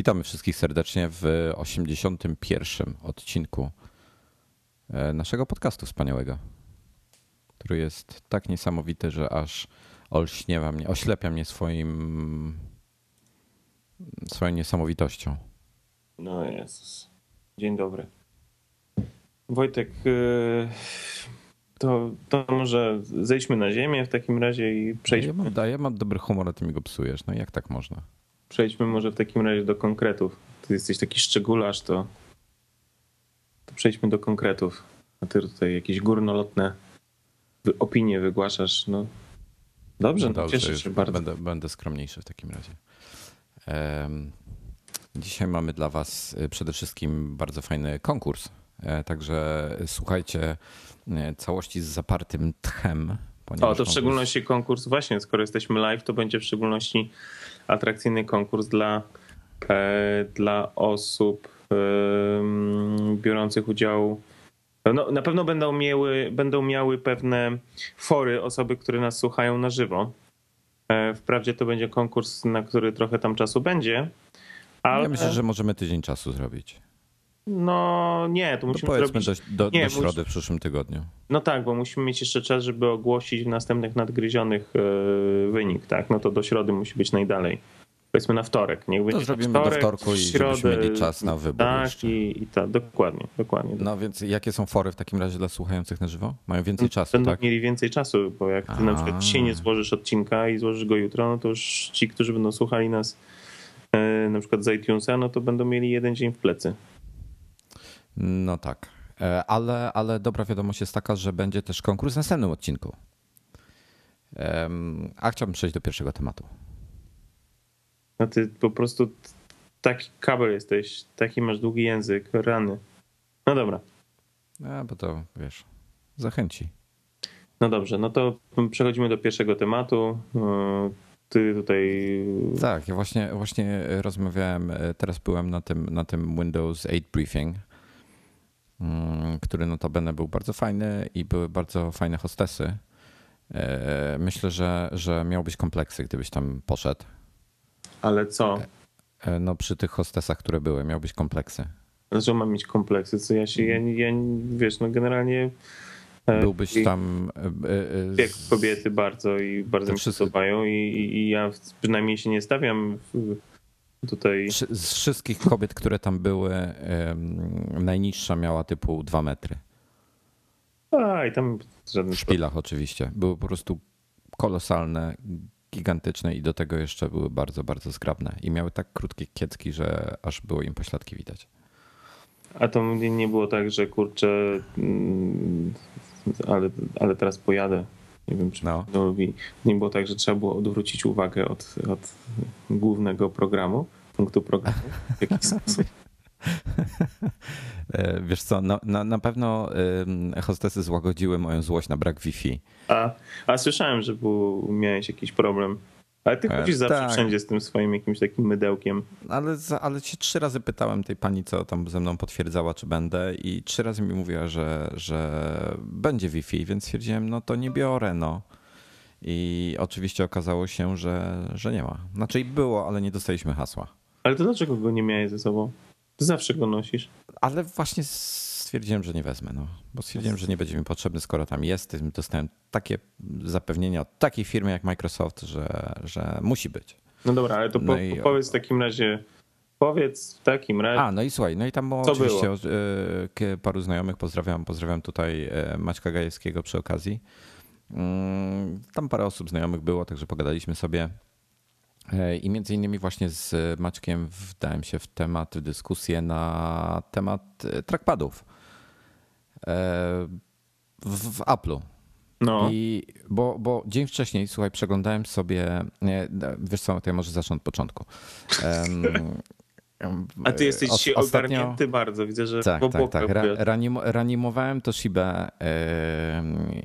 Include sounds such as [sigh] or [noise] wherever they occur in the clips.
Witamy wszystkich serdecznie w 81. odcinku e, naszego podcastu wspaniałego, który jest tak niesamowity, że aż olśniewa mnie, oślepia mnie swoim, swoją niesamowitością. No Jezus. Dzień dobry. Wojtek, y, to, to może zejdźmy na ziemię w takim razie i Ja przejdźmy, mam, ja mam dobry humor, a ty mi go psujesz. No jak tak można? Przejdźmy może w takim razie do konkretów. Ty jesteś taki szczególarz, to, to przejdźmy do konkretów. A ty tutaj jakieś górnolotne opinie wygłaszasz. No dobrze, no, Dobrze, cieszę się bardzo. Będę, będę skromniejszy w takim razie. Em, Dzisiaj mamy dla Was y, przede wszystkim bardzo fajny konkurs. E, Także słuchajcie e, całości z zapartym tchem. O, to w szczególności konkurs, właśnie, skoro jesteśmy live, to będzie w szczególności atrakcyjny konkurs dla, e, dla osób biorących udział. No, na pewno będą miały, będą miały pewne fory osoby, które nas słuchają na żywo. E, wprawdzie to będzie konkurs, na który trochę tam czasu będzie, ale Ja myślę, że możemy tydzień czasu zrobić. No nie, to To musimy powiedzmy zrobić do, do, Nie, do środy w przyszłym tygodniu. No tak, bo musimy mieć jeszcze czas, żeby ogłosić w następnych nadgryzionych e, wynik, tak? No to do środy musi być najdalej. Powiedzmy na wtorek. Niech będzie zrobimy na do wtorek, wtorku i w żebyśmy środę, mieli czas na wybór Tak, jeszcze. i, i tak, dokładnie, dokładnie. No więc jakie są fory w takim razie dla słuchających na żywo? Mają więcej czasu, Będą tak? mieli więcej czasu, bo jak ty na A. przykład dzisiaj nie złożysz odcinka i złożysz go jutro, no to już ci, którzy będą słuchali nas e, na przykład z iTunesa, no to będą mieli jeden dzień w plecy. No tak. E, Ale, ale dobra wiadomość jest taka, że będzie też konkurs w następnym odcinku. A chciałbym przejść do pierwszego tematu. No ty po prostu taki kabel jesteś, taki masz długi język, rany. No dobra. A, bo to wiesz, zachęci. No dobrze, no to przechodzimy do pierwszego tematu. E, Ty tutaj. Tak, ja właśnie, właśnie rozmawiałem, e, teraz byłem na tym, na tym Windows 8 briefing, który notabene był bardzo fajny i były bardzo fajne hostesy. E, Myślę, że, że miałbyś kompleksy, gdybyś tam poszedł. Ale co? E, No przy tych hostesach, które były, miałbyś kompleksy. Że mam mieć kompleksy? Co ja się. Ja, ja, wiesz, no generalnie. e, Byłbyś i- tam. e, e, z- kobiety bardzo i bardzo mi się podobają i, i, i ja przynajmniej się nie stawiam w, tutaj. Z wszystkich kobiet, które tam były, najniższa miała typu 2 metry. A i tam żaden W szpilach oczywiście. Były po prostu kolosalne, gigantyczne i do tego jeszcze były bardzo, bardzo zgrabne. I miały tak krótkie kiecki, że aż było im pośladki widać. A to nie nie było tak, że kurczę, mm, ale, ale teraz pojadę. Nie wiem, czy No. no. Nie było tak, że trzeba było odwrócić uwagę od, od głównego programu, punktu programu w jakiś [laughs] sposób. E, Wiesz co, na, na, na pewno hostesy złagodziły moją złość na brak Wi-Fi. A, a słyszałem, że był, miałeś jakiś problem. Ale ty E, chodzisz zawsze tak. wszędzie z tym swoim jakimś takim mydełkiem. Ale, ale się trzy razy pytałem tej pani, co tam ze mną potwierdzała, czy będę, i trzy razy mi mówiła, że, że będzie Wi-Fi, więc stwierdziłem, no to nie biorę, no. I oczywiście okazało się, że, że nie ma. Znaczy było, ale nie dostaliśmy hasła. Ale to dlaczego go nie miałeś ze sobą? Ty zawsze go nosisz. Ale właśnie stwierdziłem, że nie wezmę, no. Bo stwierdziłem, że nie będzie mi potrzebny, skoro tam jest. Dostałem takie zapewnienia od takiej firmy jak Microsoft, że, że musi być. No dobra, ale to No po, i- powiedz w takim razie, powiedz w takim razie. A, no i słuchaj, no i tam było Co oczywiście było? e, paru znajomych, pozdrawiam, pozdrawiam tutaj e, Maćka Gajewskiego przy okazji. Mm, Tam parę osób znajomych było, także pogadaliśmy sobie. E, I między innymi właśnie z Maćkiem wdałem się w temat, w dyskusję na temat trackpadów w, w Apple'u. No, I bo, bo dzień wcześniej, słuchaj, przeglądałem sobie, nie, wiesz co, to ja może zacznę od początku. Em, [laughs] a ty jesteś dzisiaj ostatnio- ogarnięty bardzo, widzę, że Tak, tak, tak. Ra, ranim, reanimowałem to Shibę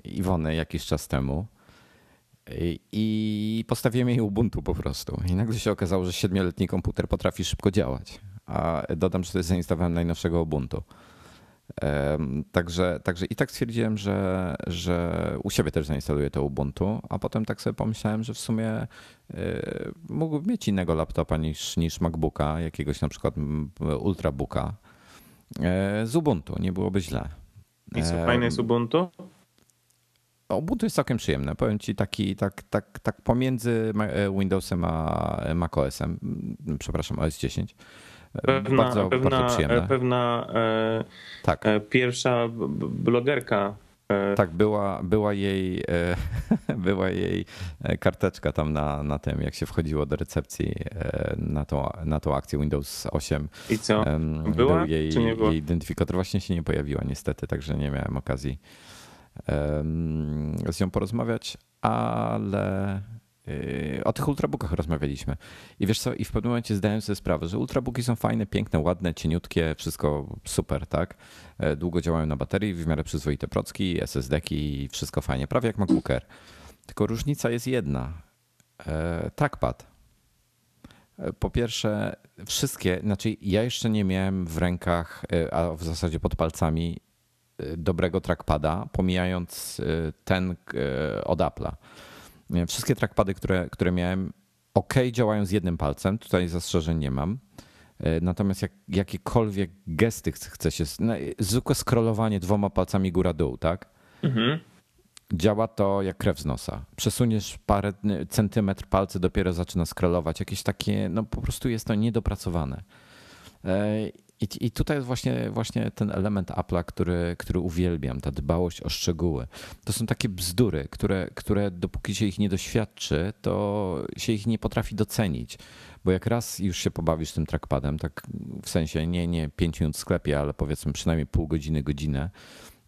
Iwony jakiś czas temu i, i postawiłem jej Ubuntu po prostu. I nagle się okazało, że siedmioletni komputer potrafi szybko działać. A dodam, że zainstalowałem najnowszego Ubuntu. Także, także i tak stwierdziłem, że, że u siebie też zainstaluję to Ubuntu, a potem tak sobie pomyślałem, że w sumie e, mógłbym mieć innego laptopa niż, niż MacBooka, jakiegoś na przykład Ultrabooka e, z Ubuntu, nie byłoby źle. I co, fajne jest Ubuntu? Ubuntu jest całkiem przyjemne. Powiem ci taki, tak, tak, tak pomiędzy e, Windowsem a macOSem, przepraszam, OS 10. E, Pewna, bardzo, pewna, bardzo przyjemne. pewna e, Tak. e, pierwsza blogerka e, Tak, była, była, jej, e, [laughs] była jej e, karteczka tam na, na tym, jak się wchodziło do recepcji e, na tą, na tą akcję Windows 8. i co? Była, Był jej, czy nie była? jej identyfikator. Właśnie się nie pojawiła niestety, także nie miałem okazji z nią porozmawiać, ale o tych ultrabookach rozmawialiśmy. I wiesz co, i w pewnym momencie zdałem sobie sprawę, że ultrabooki są fajne, piękne, ładne, cieniutkie, wszystko super, tak? E, Długo działają na baterii, w miarę przyzwoite procki, SSD-ki, wszystko fajnie, prawie jak MacBook Air. Tylko różnica jest jedna. E, Trackpad. E, Po pierwsze, wszystkie, znaczy ja jeszcze nie miałem w rękach, a w zasadzie pod palcami dobrego trackpada, pomijając ten od Apple'a. E, Wszystkie trackpady, które, które miałem, ok, działają z jednym palcem, tutaj zastrzeżeń nie mam. E, Natomiast jak, jakiekolwiek gesty chce się, no, zwykłe scrollowanie dwoma palcami góra-dół, tak? Mhm. działa to jak krew z nosa. Przesuniesz parę centymetr palce, dopiero zaczyna scrollować. Jakieś takie, no po prostu jest to niedopracowane. I, I tutaj jest właśnie, właśnie ten element Apple'a, który, który uwielbiam, ta dbałość o szczegóły. To są takie bzdury, które, które dopóki się ich nie doświadczy, to się ich nie potrafi docenić. Bo jak raz już się pobawisz tym trackpadem, tak w sensie nie, nie 5 minut w sklepie, ale powiedzmy przynajmniej pół godziny, godzinę,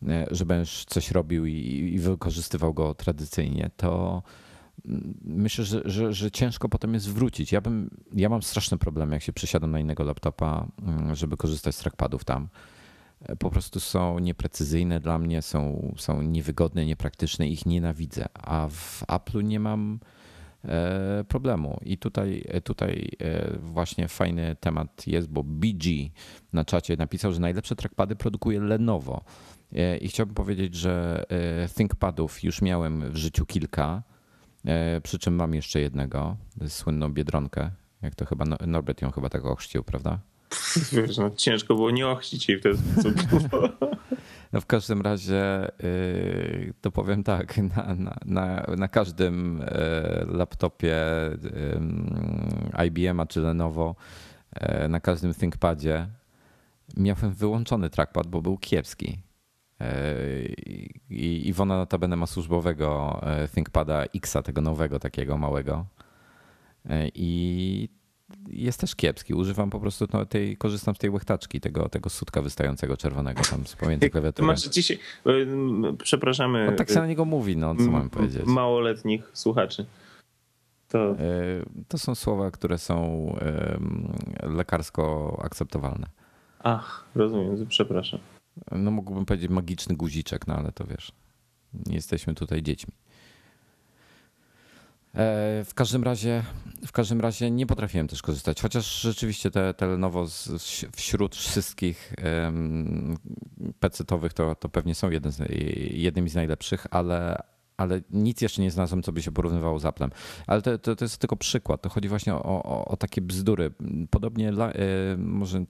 e, że będziesz coś robił i, i wykorzystywał go tradycyjnie, to myślę, że, że, że ciężko potem jest wrócić. Ja, bym, ja mam straszny problem, jak się przesiadam na innego laptopa, mm, żeby korzystać z trackpadów tam. E, Po prostu są nieprecyzyjne dla mnie, są, są niewygodne, niepraktyczne, ich nienawidzę. A w Apple'u nie mam e, problemu. I tutaj, tutaj e, właśnie fajny temat jest, bo BG na czacie napisał, że najlepsze trackpady produkuje Lenovo. I chciałbym powiedzieć, że ThinkPadów już miałem w życiu kilka, przy czym mam jeszcze jednego, słynną Biedronkę. Jak to chyba, No- Norbert ją chyba tak ochrzcił, prawda? Wiesz, no, ciężko było nie ochcić jej w ten sposób. [laughs] No w każdym razie yy, to powiem tak, na, na, na, na każdym e, laptopie yy, IBM-a czy Lenovo, e, na każdym ThinkPadzie miałem wyłączony trackpad, bo był kiepski. E, I Iwona notabene ma służbowego e, ThinkPada Xa, tego nowego takiego małego. E, I jest też kiepski. Używam po prostu no, tej, korzystam z tej łechtaczki, tego, tego sutka wystającego czerwonego tam z pomiędzy Ty klawiatury. masz dzisiaj, przepraszamy tak się na niego mówi, no co mam powiedzieć. małoletnich słuchaczy. To To są słowa, które są lekarsko akceptowalne. ach, rozumiem, przepraszam. No mógłbym powiedzieć magiczny guziczek, no ale to wiesz, nie jesteśmy tutaj dziećmi. E, W każdym razie, w każdym razie nie potrafiłem też korzystać, chociaż rzeczywiście te, te Lenovo z, wśród wszystkich um, PC-towych to, to pewnie są jeden z, jednym z najlepszych, ale, ale nic jeszcze nie znalazłem, co by się porównywało z Applem. Ale to, to, to jest tylko przykład. To chodzi właśnie o, o, o takie bzdury. Podobnie la- e, może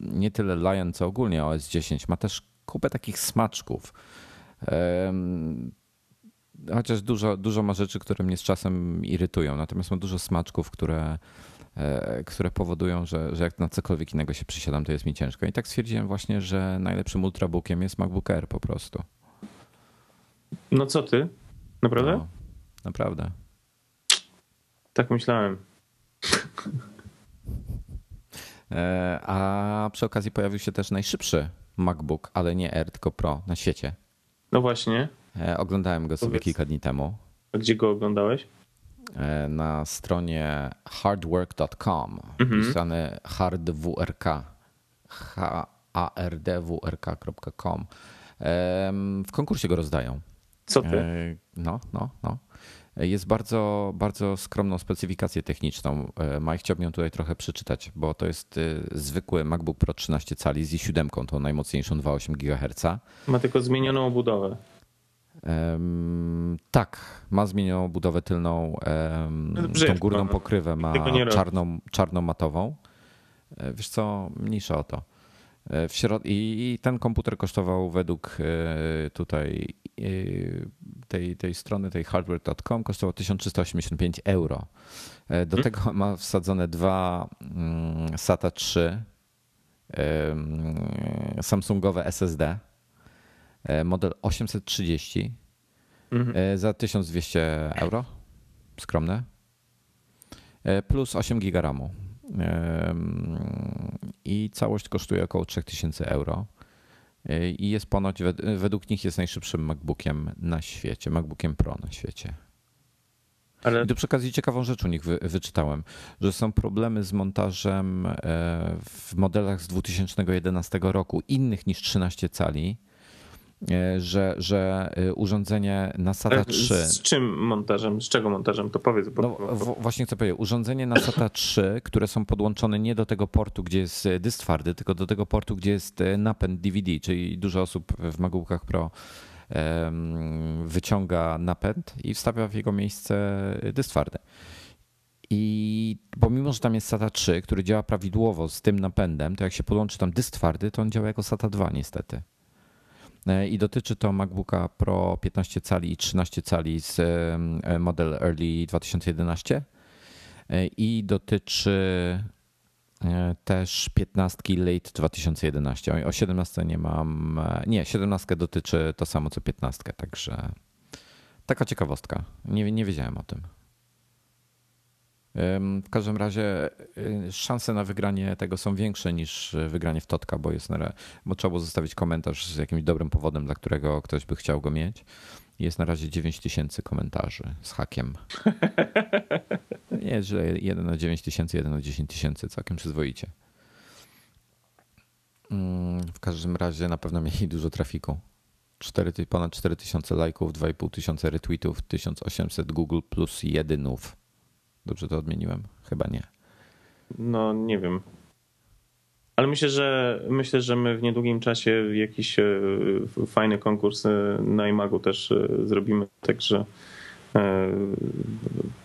nie tyle Lion, co ogólnie OS 10 ma też kupę takich smaczków. Chociaż dużo, dużo ma rzeczy, które mnie z czasem irytują, natomiast mam dużo smaczków, które, e, które powodują, że, że jak na cokolwiek innego się przysiadam, to jest mi ciężko. I tak stwierdziłem właśnie, że najlepszym ultrabookiem jest MacBook Air po prostu. No co ty? Naprawdę? No, naprawdę. Tak myślałem. E, a przy okazji pojawił się też najszybszy MacBook, ale nie Air, tylko Pro na świecie. No właśnie. E, oglądałem go sobie Powiedz. kilka dni temu. A gdzie go oglądałeś? E, na stronie hardwork.com, mhm. pisane hardwrk, h-a-r-d-w-r-k.com. W konkursie go rozdają. Co ty? No, no, no. Jest bardzo, bardzo skromną specyfikację techniczną. Maj chciałbym ją tutaj trochę przeczytać, bo to jest y, zwykły MacBook Pro 13 cali z i7, tą najmocniejszą 2,8 GHz. Ma tylko zmienioną obudowę. Um, tak, ma zmienioną budowę tylną. Um, tą górną no. pokrywę ma czarną, czarną matową. E, wiesz co, mniejsza o to. E, I ten komputer kosztował według e, tutaj tej, tej strony, tej hardware.com, kosztował 1385 euro. Do hmm. tego ma wsadzone dwa mm, SATA 3 Samsungowe SSD E, model 830 mhm. E, za 1200 euro. Skromne. E, plus 8 giga RAMu. I całość kosztuje około 3000 euro. I jest ponoć, według nich jest najszybszym MacBookiem na świecie, MacBookiem Pro na świecie. Ale... I do przy okazji ciekawą rzecz u nich wy, wyczytałem, że są problemy z montażem w modelach z 2011 roku, innych niż 13 cali, E, że, że e, urządzenie na SATA 3. Z czym montażem? Z czego montażem? To powiedz. Bo... No, właśnie chcę powiedzieć. Urządzenie na SATA 3, które są podłączone nie do tego portu, gdzie jest e, dysk twardy, tylko do tego portu, gdzie jest napęd DVD, czyli dużo osób w MacBookach Pro wyciąga napęd i wstawia w jego miejsce dysk twardy. I pomimo, że tam jest SATA 3, który działa prawidłowo z tym napędem, to jak się podłączy tam dysk twardy, to on działa jako SATA 2 niestety. E, i dotyczy to MacBooka Pro 15 cali i 13 cali z e, model Early 2011 e, i dotyczy też 15 Late 2011. O 17 nie mam. Nie, 17 dotyczy to samo co 15, także taka ciekawostka. Nie, nie wiedziałem o tym. W każdym razie y, szanse na wygranie tego są większe niż wygranie w Totka, bo, jest na, bo trzeba było zostawić komentarz z jakimś dobrym powodem, dla którego ktoś by chciał go mieć. Jest na razie 9 tysięcy komentarzy z hakiem. Nie źle, jeden na 9 tysięcy, jeden na 10 tysięcy, całkiem przyzwoicie. Mm, w każdym razie na pewno mieli dużo trafiku. 4, ponad 4000 lajków, 2500 retweetów, 1800 Google plus jedynów. Dobrze to odmieniłem? Chyba nie. No, nie wiem. Ale myślę, że myślę, że my w niedługim czasie jakiś e, fajny konkurs e, na iMagu też e, zrobimy, także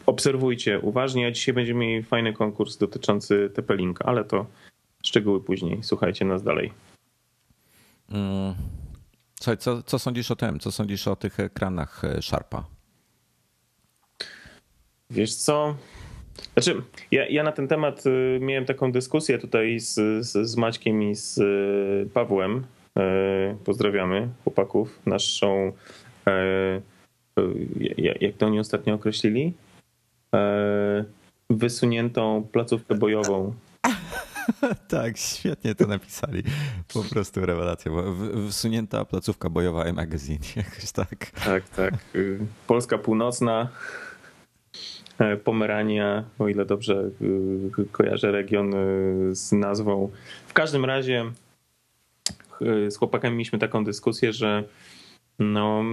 obserwujcie uważnie. A dzisiaj będziemy mieli fajny konkurs dotyczący TP-Linka, ale to szczegóły później. Słuchajcie nas dalej. Mm. Słuchaj, co, co sądzisz o tym? Co sądzisz o tych ekranach Sharpa? Wiesz co? Znaczy, ja, ja na ten temat y, miałem taką dyskusję tutaj z, z, z Maćkiem i z y, Pawłem. E, pozdrawiamy chłopaków. Naszą, jak to oni ostatnio określili? Wysuniętą placówkę bojową. [laughs] tak, świetnie to napisali. Po prostu rewelacja. Wysunięta placówka bojowa e-magazine, [laughs] jakoś tak. Tak, tak. Polska Północna Pomerania, o ile dobrze e, kojarzę region e, z nazwą. W każdym razie z chłopakami mieliśmy taką dyskusję, że no,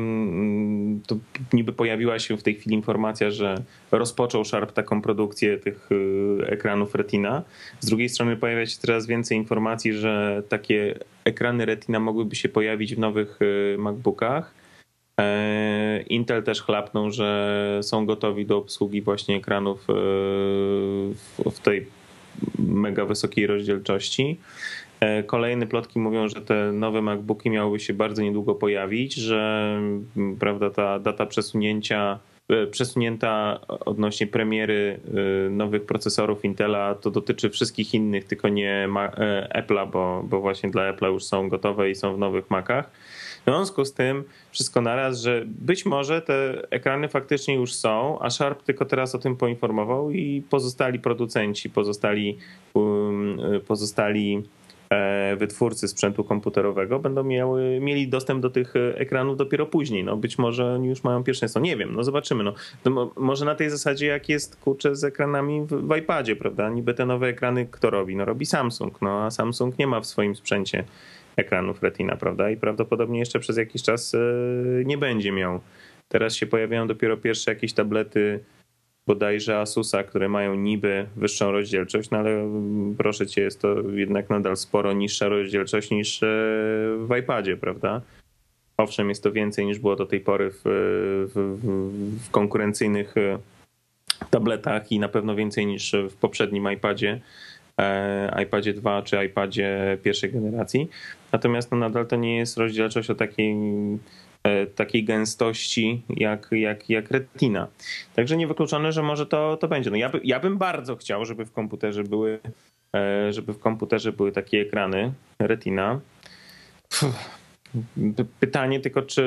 to niby pojawiła się w tej chwili informacja, że rozpoczął Sharp taką produkcję tych ekranów Retina. Z drugiej strony pojawia się coraz więcej informacji, że takie ekrany Retina mogłyby się pojawić w nowych MacBookach. E, Intel też chlapnął, że są gotowi do obsługi właśnie ekranów e, w tej mega wysokiej rozdzielczości. Kolejne plotki mówią, że te nowe MacBooki miałyby się bardzo niedługo pojawić, że prawda, ta data przesunięcia E, przesunięta odnośnie premiery e, nowych procesorów Intela, to dotyczy wszystkich innych, tylko nie e, Apple'a, bo, bo właśnie dla Apple'a już są gotowe i są w nowych Macach. W związku z tym wszystko naraz, że być może te ekrany faktycznie już są, a Sharp tylko teraz o tym poinformował i pozostali producenci, pozostali, um, pozostali wytwórcy sprzętu komputerowego będą miały, mieli dostęp do tych e, ekranów dopiero później. No być może oni już mają pierwszeństwo. Nie wiem, no zobaczymy. No może na tej zasadzie jak jest kurczę z ekranami w, w iPadzie, prawda? Niby te nowe ekrany kto robi? No robi Samsung, no a Samsung nie ma w swoim sprzęcie ekranów Retina, prawda? I prawdopodobnie jeszcze przez jakiś czas e, nie będzie miał. Teraz się pojawiają dopiero pierwsze jakieś tablety bodajże Asusa, które mają niby wyższą rozdzielczość, no ale mm, proszę cię, jest to jednak nadal sporo niższa rozdzielczość niż e, w iPadzie, prawda? Owszem, jest to więcej niż było do tej pory w, w, w konkurencyjnych e, tabletach i na pewno więcej niż w poprzednim iPadzie, e, iPadzie 2 czy iPadzie pierwszej generacji. Natomiast no, nadal to nie jest rozdzielczość o takiej E, takiej gęstości jak, jak, jak retina. Także niewykluczone, że może to, to będzie. No ja, by, ja bym bardzo chciał, żeby w komputerze były e, żeby w komputerze były takie ekrany retina. Pytanie tylko, czy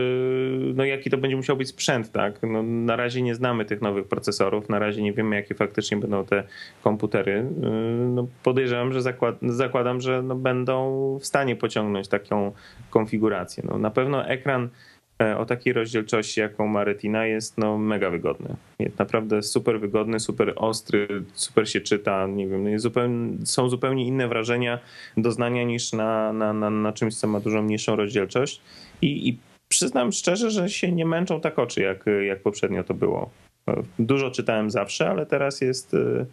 no jaki to będzie musiał być sprzęt, tak? No, na razie nie znamy tych nowych procesorów, na razie nie wiemy, jakie faktycznie będą te komputery. E, no, podejrzewam, że zakład, zakładam, że no, będą w stanie pociągnąć taką konfigurację. No, na pewno ekran E, o takiej rozdzielczości, jaką ma Retina, jest no mega wygodny. Jest naprawdę super wygodny, super ostry, super się czyta. Nie wiem, jest zupełnie, są zupełnie inne wrażenia doznania niż na, na, na, na czymś, co ma dużo mniejszą rozdzielczość. I, I przyznam szczerze, że się nie męczą tak oczy, jak, jak poprzednio to było. E, dużo czytałem zawsze, ale teraz jest, e,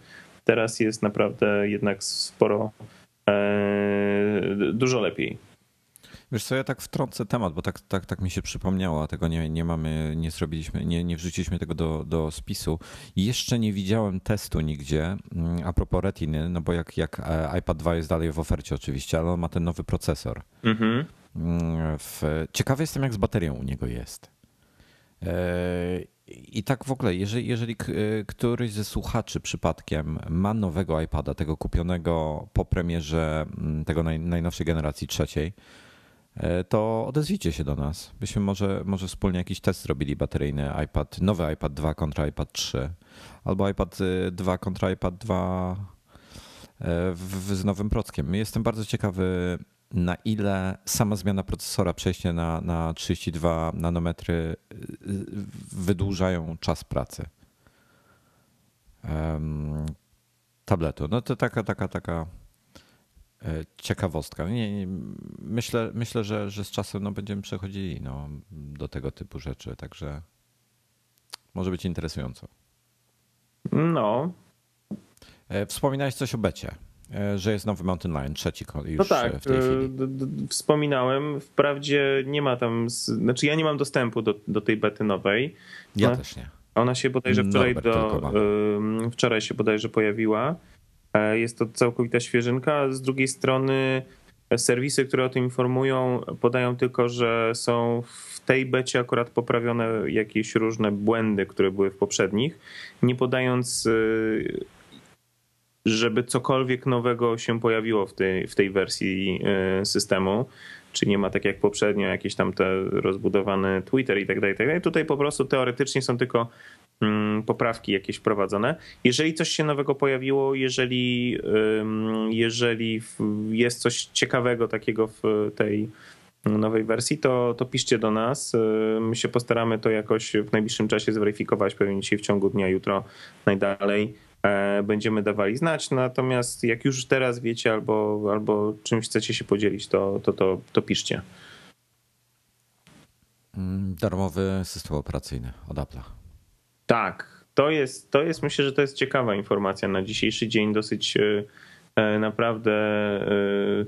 teraz jest naprawdę jednak sporo, dużo lepiej. Wiesz co, ja tak wtrącę temat, bo tak, tak, tak mi się przypomniało, a tego nie, nie mamy, nie zrobiliśmy, nie, nie wrzuciliśmy tego do, do spisu. Jeszcze nie widziałem testu nigdzie mm, a propos Retiny, no bo jak, jak e, iPad 2 jest dalej w ofercie oczywiście, ale on ma ten nowy procesor. Mhm. Mm, w, ciekawy jestem, jak z baterią u niego jest. E, I tak w ogóle, jeżeli, jeżeli e, któryś ze słuchaczy przypadkiem ma nowego iPada, tego kupionego po premierze mm, tego naj, najnowszej generacji trzeciej, to odezwijcie się do nas. Byśmy może, może wspólnie jakiś test zrobili bateryjny iPad, nowy iPad 2 kontra iPad 3, albo iPad 2 y, kontra iPad 2 e, w, z nowym prockiem. Jestem bardzo ciekawy, na ile sama zmiana procesora, przejście na, na 32 nanometry y, y, wydłużają czas pracy um, tabletu. No to taka, taka, taka E, ciekawostka. Nie, nie, myślę, myślę że, że z czasem no, będziemy przechodzili no, do tego typu rzeczy, także może być interesująco. No. E, wspominałeś coś o becie, e, że jest nowy Mountain Lion, trzeci już no tak, w tej chwili. Wspominałem, wprawdzie nie ma tam, znaczy ja nie mam dostępu do, do tej bety nowej. Ja też nie. Ona się bodajże wczoraj, do, wczoraj się bodajże pojawiła. E, jest to całkowita świeżynka. Z drugiej strony e, serwisy, które o tym informują, podają tylko, że są w tej becie akurat poprawione jakieś różne błędy, które były w poprzednich, nie podając e, żeby cokolwiek nowego się pojawiło w tej, w tej wersji systemu. Czy nie ma tak jak poprzednio jakieś tam te rozbudowane Twitter i tak dalej, tak dalej. Tutaj po prostu teoretycznie są tylko poprawki jakieś wprowadzone. Jeżeli coś się nowego pojawiło, jeżeli, jeżeli jest coś ciekawego takiego w tej nowej wersji, to, to piszcie do nas. My się postaramy to jakoś w najbliższym czasie zweryfikować, pewnie dzisiaj w ciągu dnia, jutro najdalej e, będziemy dawali znać. Natomiast jak już teraz wiecie albo, albo czymś chcecie się podzielić, to, to, to, to piszcie. Mm, darmowy system operacyjny od Apple'a. Tak, to jest, to jest, myślę, że to jest ciekawa informacja na dzisiejszy dzień, dosyć e, e, naprawdę. E,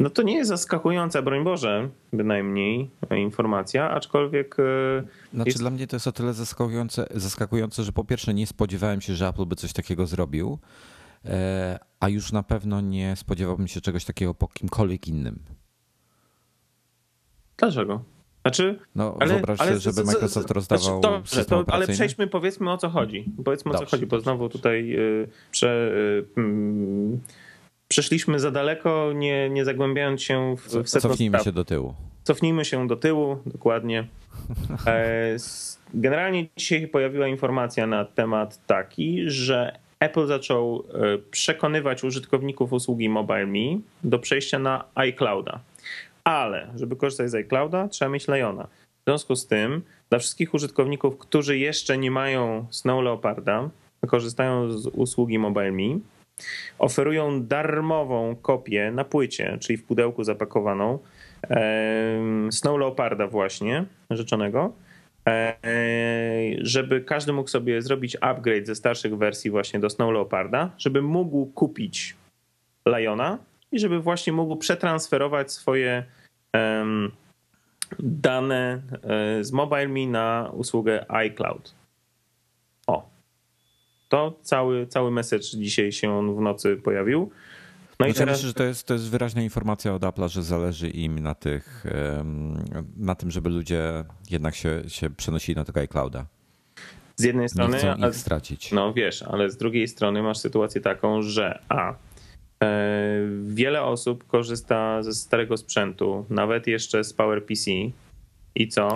no to nie jest zaskakująca, broń Boże, bynajmniej informacja, aczkolwiek. Znaczy, jest... dla mnie to jest o tyle zaskakujące, zaskakujące, że po pierwsze nie spodziewałem się, że Apple by coś takiego zrobił. a już na pewno nie spodziewałbym się czegoś takiego po kimkolwiek innym. Dlaczego? Znaczy, no, ale, wyobraź ale, żeby Microsoft rozdawał znaczy, dobrze, to, Ale przejdźmy, powiedzmy o co chodzi. Powiedzmy dobrze, o co chodzi, bo znowu tutaj y, prze, y, mm, przeszliśmy za daleko, nie, nie zagłębiając się w, w Cofnijmy spraw. się do tyłu. Cofnijmy się do tyłu, dokładnie. [laughs] E, generalnie dzisiaj pojawiła informacja na temat taki, że Apple zaczął e, przekonywać użytkowników usługi MobileMe do przejścia na iClouda. Ale żeby korzystać z iClouda, trzeba mieć Liona. W związku z tym, dla wszystkich użytkowników, którzy jeszcze nie mają Snow Leoparda, korzystają z usługi MobileMe, oferują darmową kopię na płycie, czyli w pudełku zapakowaną Snow Leoparda właśnie, rzeczonego, żeby każdy mógł sobie zrobić upgrade ze starszych wersji właśnie do Snow Leoparda, żeby mógł kupić Liona i żeby właśnie mógł przetransferować swoje dane e, z MobileMe na usługę iCloud. O. To cały, cały message dzisiaj się on w nocy pojawił. No i teraz... myślę, że to jest, to jest wyraźna informacja od Apple'a, że zależy im na, tych, na tym, żeby ludzie jednak się, się przenosili na tego iClouda. Z jednej strony. Nie chcą ich stracić. No wiesz, ale z drugiej strony masz sytuację taką, że A. E, wiele osób korzysta ze starego sprzętu, nawet jeszcze z PowerPC. I co?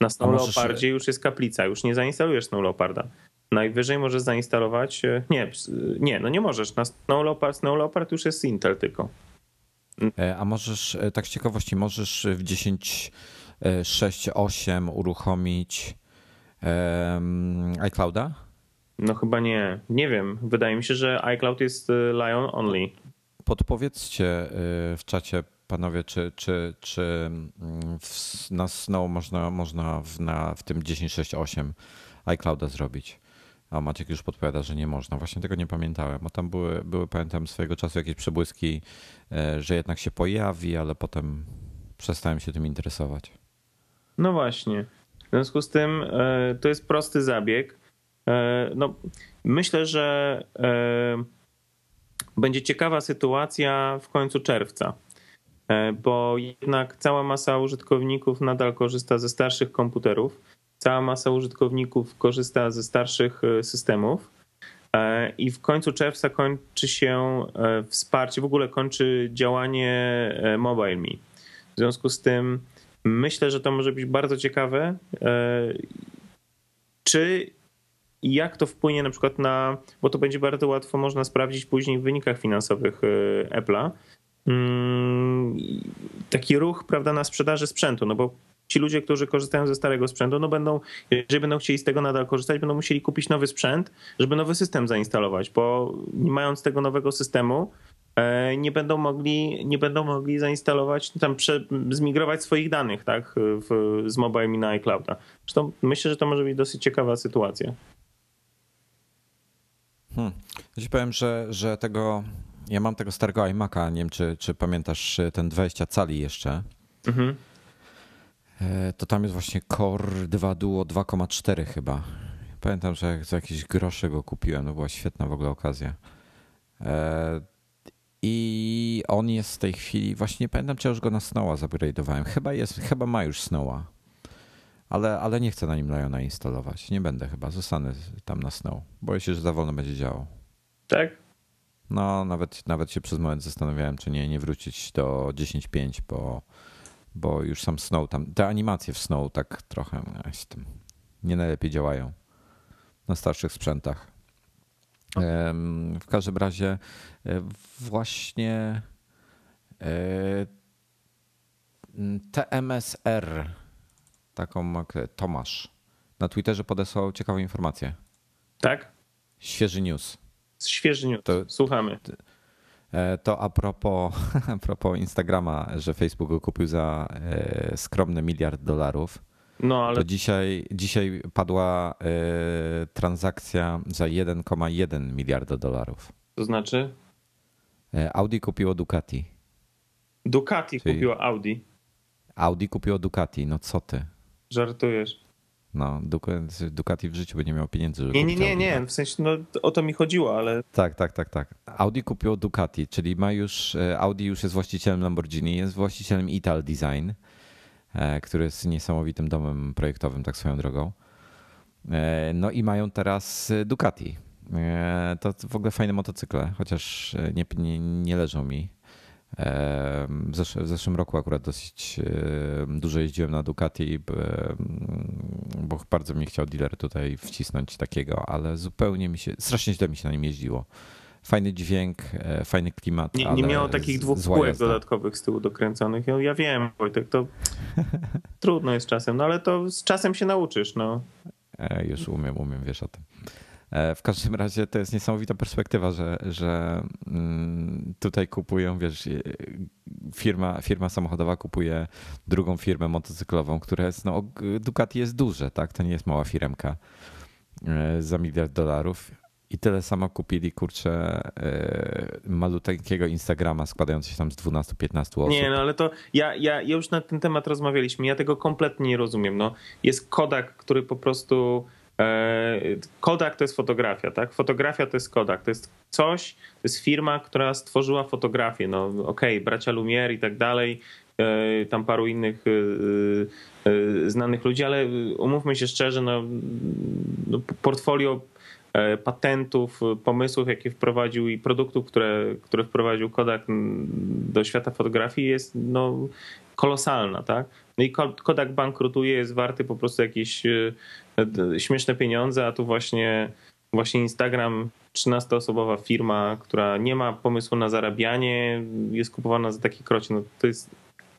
Na Snow Leopardzie już jest kaplica, już nie zainstalujesz Snow Leoparda. Najwyżej możesz zainstalować. E, nie, nie, no nie możesz. Na Snow Leopard, Snow Leopard już jest Intel tylko. E, a możesz, tak z ciekawości, możesz w 10.6.8 uruchomić um, iClouda? No chyba nie. Nie wiem. Wydaje mi się, że iCloud jest Lion only. Podpowiedzcie w czacie, panowie, czy, czy, czy mm, w, na Snow można, można w, na, w tym 10.6.8 iClouda zrobić? A Maciek już podpowiada, że nie można. Właśnie tego nie pamiętałem, bo tam były, były pamiętam swojego czasu jakieś przebłyski, e, że jednak się pojawi, ale potem przestałem się tym interesować. No właśnie. W związku z tym to jest prosty zabieg. E, no, myślę, że będzie ciekawa sytuacja w końcu czerwca, bo jednak cała masa użytkowników nadal korzysta ze starszych komputerów cała masa użytkowników korzysta ze starszych e, systemów. E, I w końcu czerwca kończy się e, wsparcie, w ogóle kończy działanie MobileMe. W związku z tym myślę, że to może być bardzo ciekawe. Czy i jak to wpłynie na przykład na, bo to będzie bardzo łatwo można sprawdzić później w wynikach finansowych Apple'a, mm, taki ruch prawda, na sprzedaży sprzętu, no bo ci ludzie, którzy korzystają ze starego sprzętu, no będą, jeżeli będą chcieli z tego nadal korzystać, będą musieli kupić nowy sprzęt, żeby nowy system zainstalować, bo nie mając tego nowego systemu, e, nie będą mogli, nie będą mogli zainstalować, tam prze, zmigrować swoich danych, tak, w, z mobile na iClouda. Zresztą myślę, że to może być dosyć ciekawa sytuacja. Hmm. Ja ci powiem, że, że tego, ja mam tego starego iMac'a, nie wiem, czy, czy pamiętasz ten 20 cali jeszcze. Mhm. E, to tam jest właśnie Core 2 Duo 2,4 chyba. Pamiętam, że za jakieś grosze go kupiłem, to była świetna w ogóle okazja. E, I on jest w tej chwili, właśnie nie pamiętam, czy już go na Snowa zupgrade'owałem. Chyba jest, chyba ma już Snowa. Ale, ale nie chcę na nim Liona instalować. Nie będę chyba, zostanę tam na Snow. Boję się, że za wolno będzie działał. Tak? No, nawet, nawet się przez moment zastanawiałem, czy nie, nie wrócić do 10.5, bo bo już sam Snow tam, te animacje w Snow tak trochę nie najlepiej działają na starszych sprzętach. W każdym razie e, właśnie e, TMSR, taką Tomasz, na Twitterze podesłał ciekawą informację. Tak? Świeży news. Świeży news. To, Słuchamy. E, to a propos, [laughs] a propos Instagrama, że Facebook go kupił za e, skromny miliard dolarów. No, ale... To dzisiaj, dzisiaj padła e, transakcja za 1,1 miliarda dolarów. To znaczy? Audi kupiło Ducati. Ducati Czyli... kupiło Audi. Audi kupiło Ducati, no co ty? Żartujesz. No, Ducati w życiu by nie miał pieniędzy. Żeby nie, nie, nie, nie, w sensie no, o to mi chodziło, ale... Tak, tak, tak, tak. Audi kupiło Ducati, czyli ma już, e, Audi już jest właścicielem Lamborghini, jest właścicielem Ital Design, e, który jest niesamowitym domem projektowym, tak swoją drogą. E, no i mają teraz Ducati. To w ogóle fajne motocykle, chociaż nie, nie, nie leżą mi. W, zesz w zeszłym roku akurat dosyć dużo jeździłem na Ducati, bo bardzo mi chciał dealer tutaj wcisnąć takiego, ale zupełnie mi się, strasznie źle mi się na nim jeździło. Fajny dźwięk, e, fajny klimat. Nie, nie miało takich dwóch kółek dodatkowych z tyłu dokręconych. Ja, ja wiem, Wojtek, to [laughs] trudno jest czasem, no ale to z czasem się nauczysz. No. E, już umiem, umiem, wiesz o tym. E, w każdym razie to jest niesamowita perspektywa, że, że mm, tutaj kupują, wiesz, e, firma, firma samochodowa kupuje drugą firmę motocyklową, która jest, no Ducati jest duże, tak? To nie jest mała firmka e, za miliard dolarów. I tyle samo kupili, kurczę, maluteńkiego Instagrama składający się tam z 12-15 osób. Nie, no ale to ja, ja, ja już na ten temat rozmawialiśmy. Ja tego kompletnie nie rozumiem. No, jest Kodak, który po prostu Kodak to jest fotografia, tak? Fotografia to jest Kodak. To jest coś, to jest firma, która stworzyła fotografię. No okej, okay, bracia Lumière i tak dalej, e, tam paru innych e, znanych ludzi, ale umówmy się szczerze, no, no portfolio patentów, pomysłów, jakie wprowadził i produktów, które, które wprowadził Kodak do świata fotografii jest no, kolosalna, tak? No i Kodak bankrutuje, jest warty po prostu jakieś śmieszne pieniądze, a tu właśnie, właśnie Instagram, 13-osobowa firma, która nie ma pomysłu na zarabianie, jest kupowana za takie krocie. No, to jest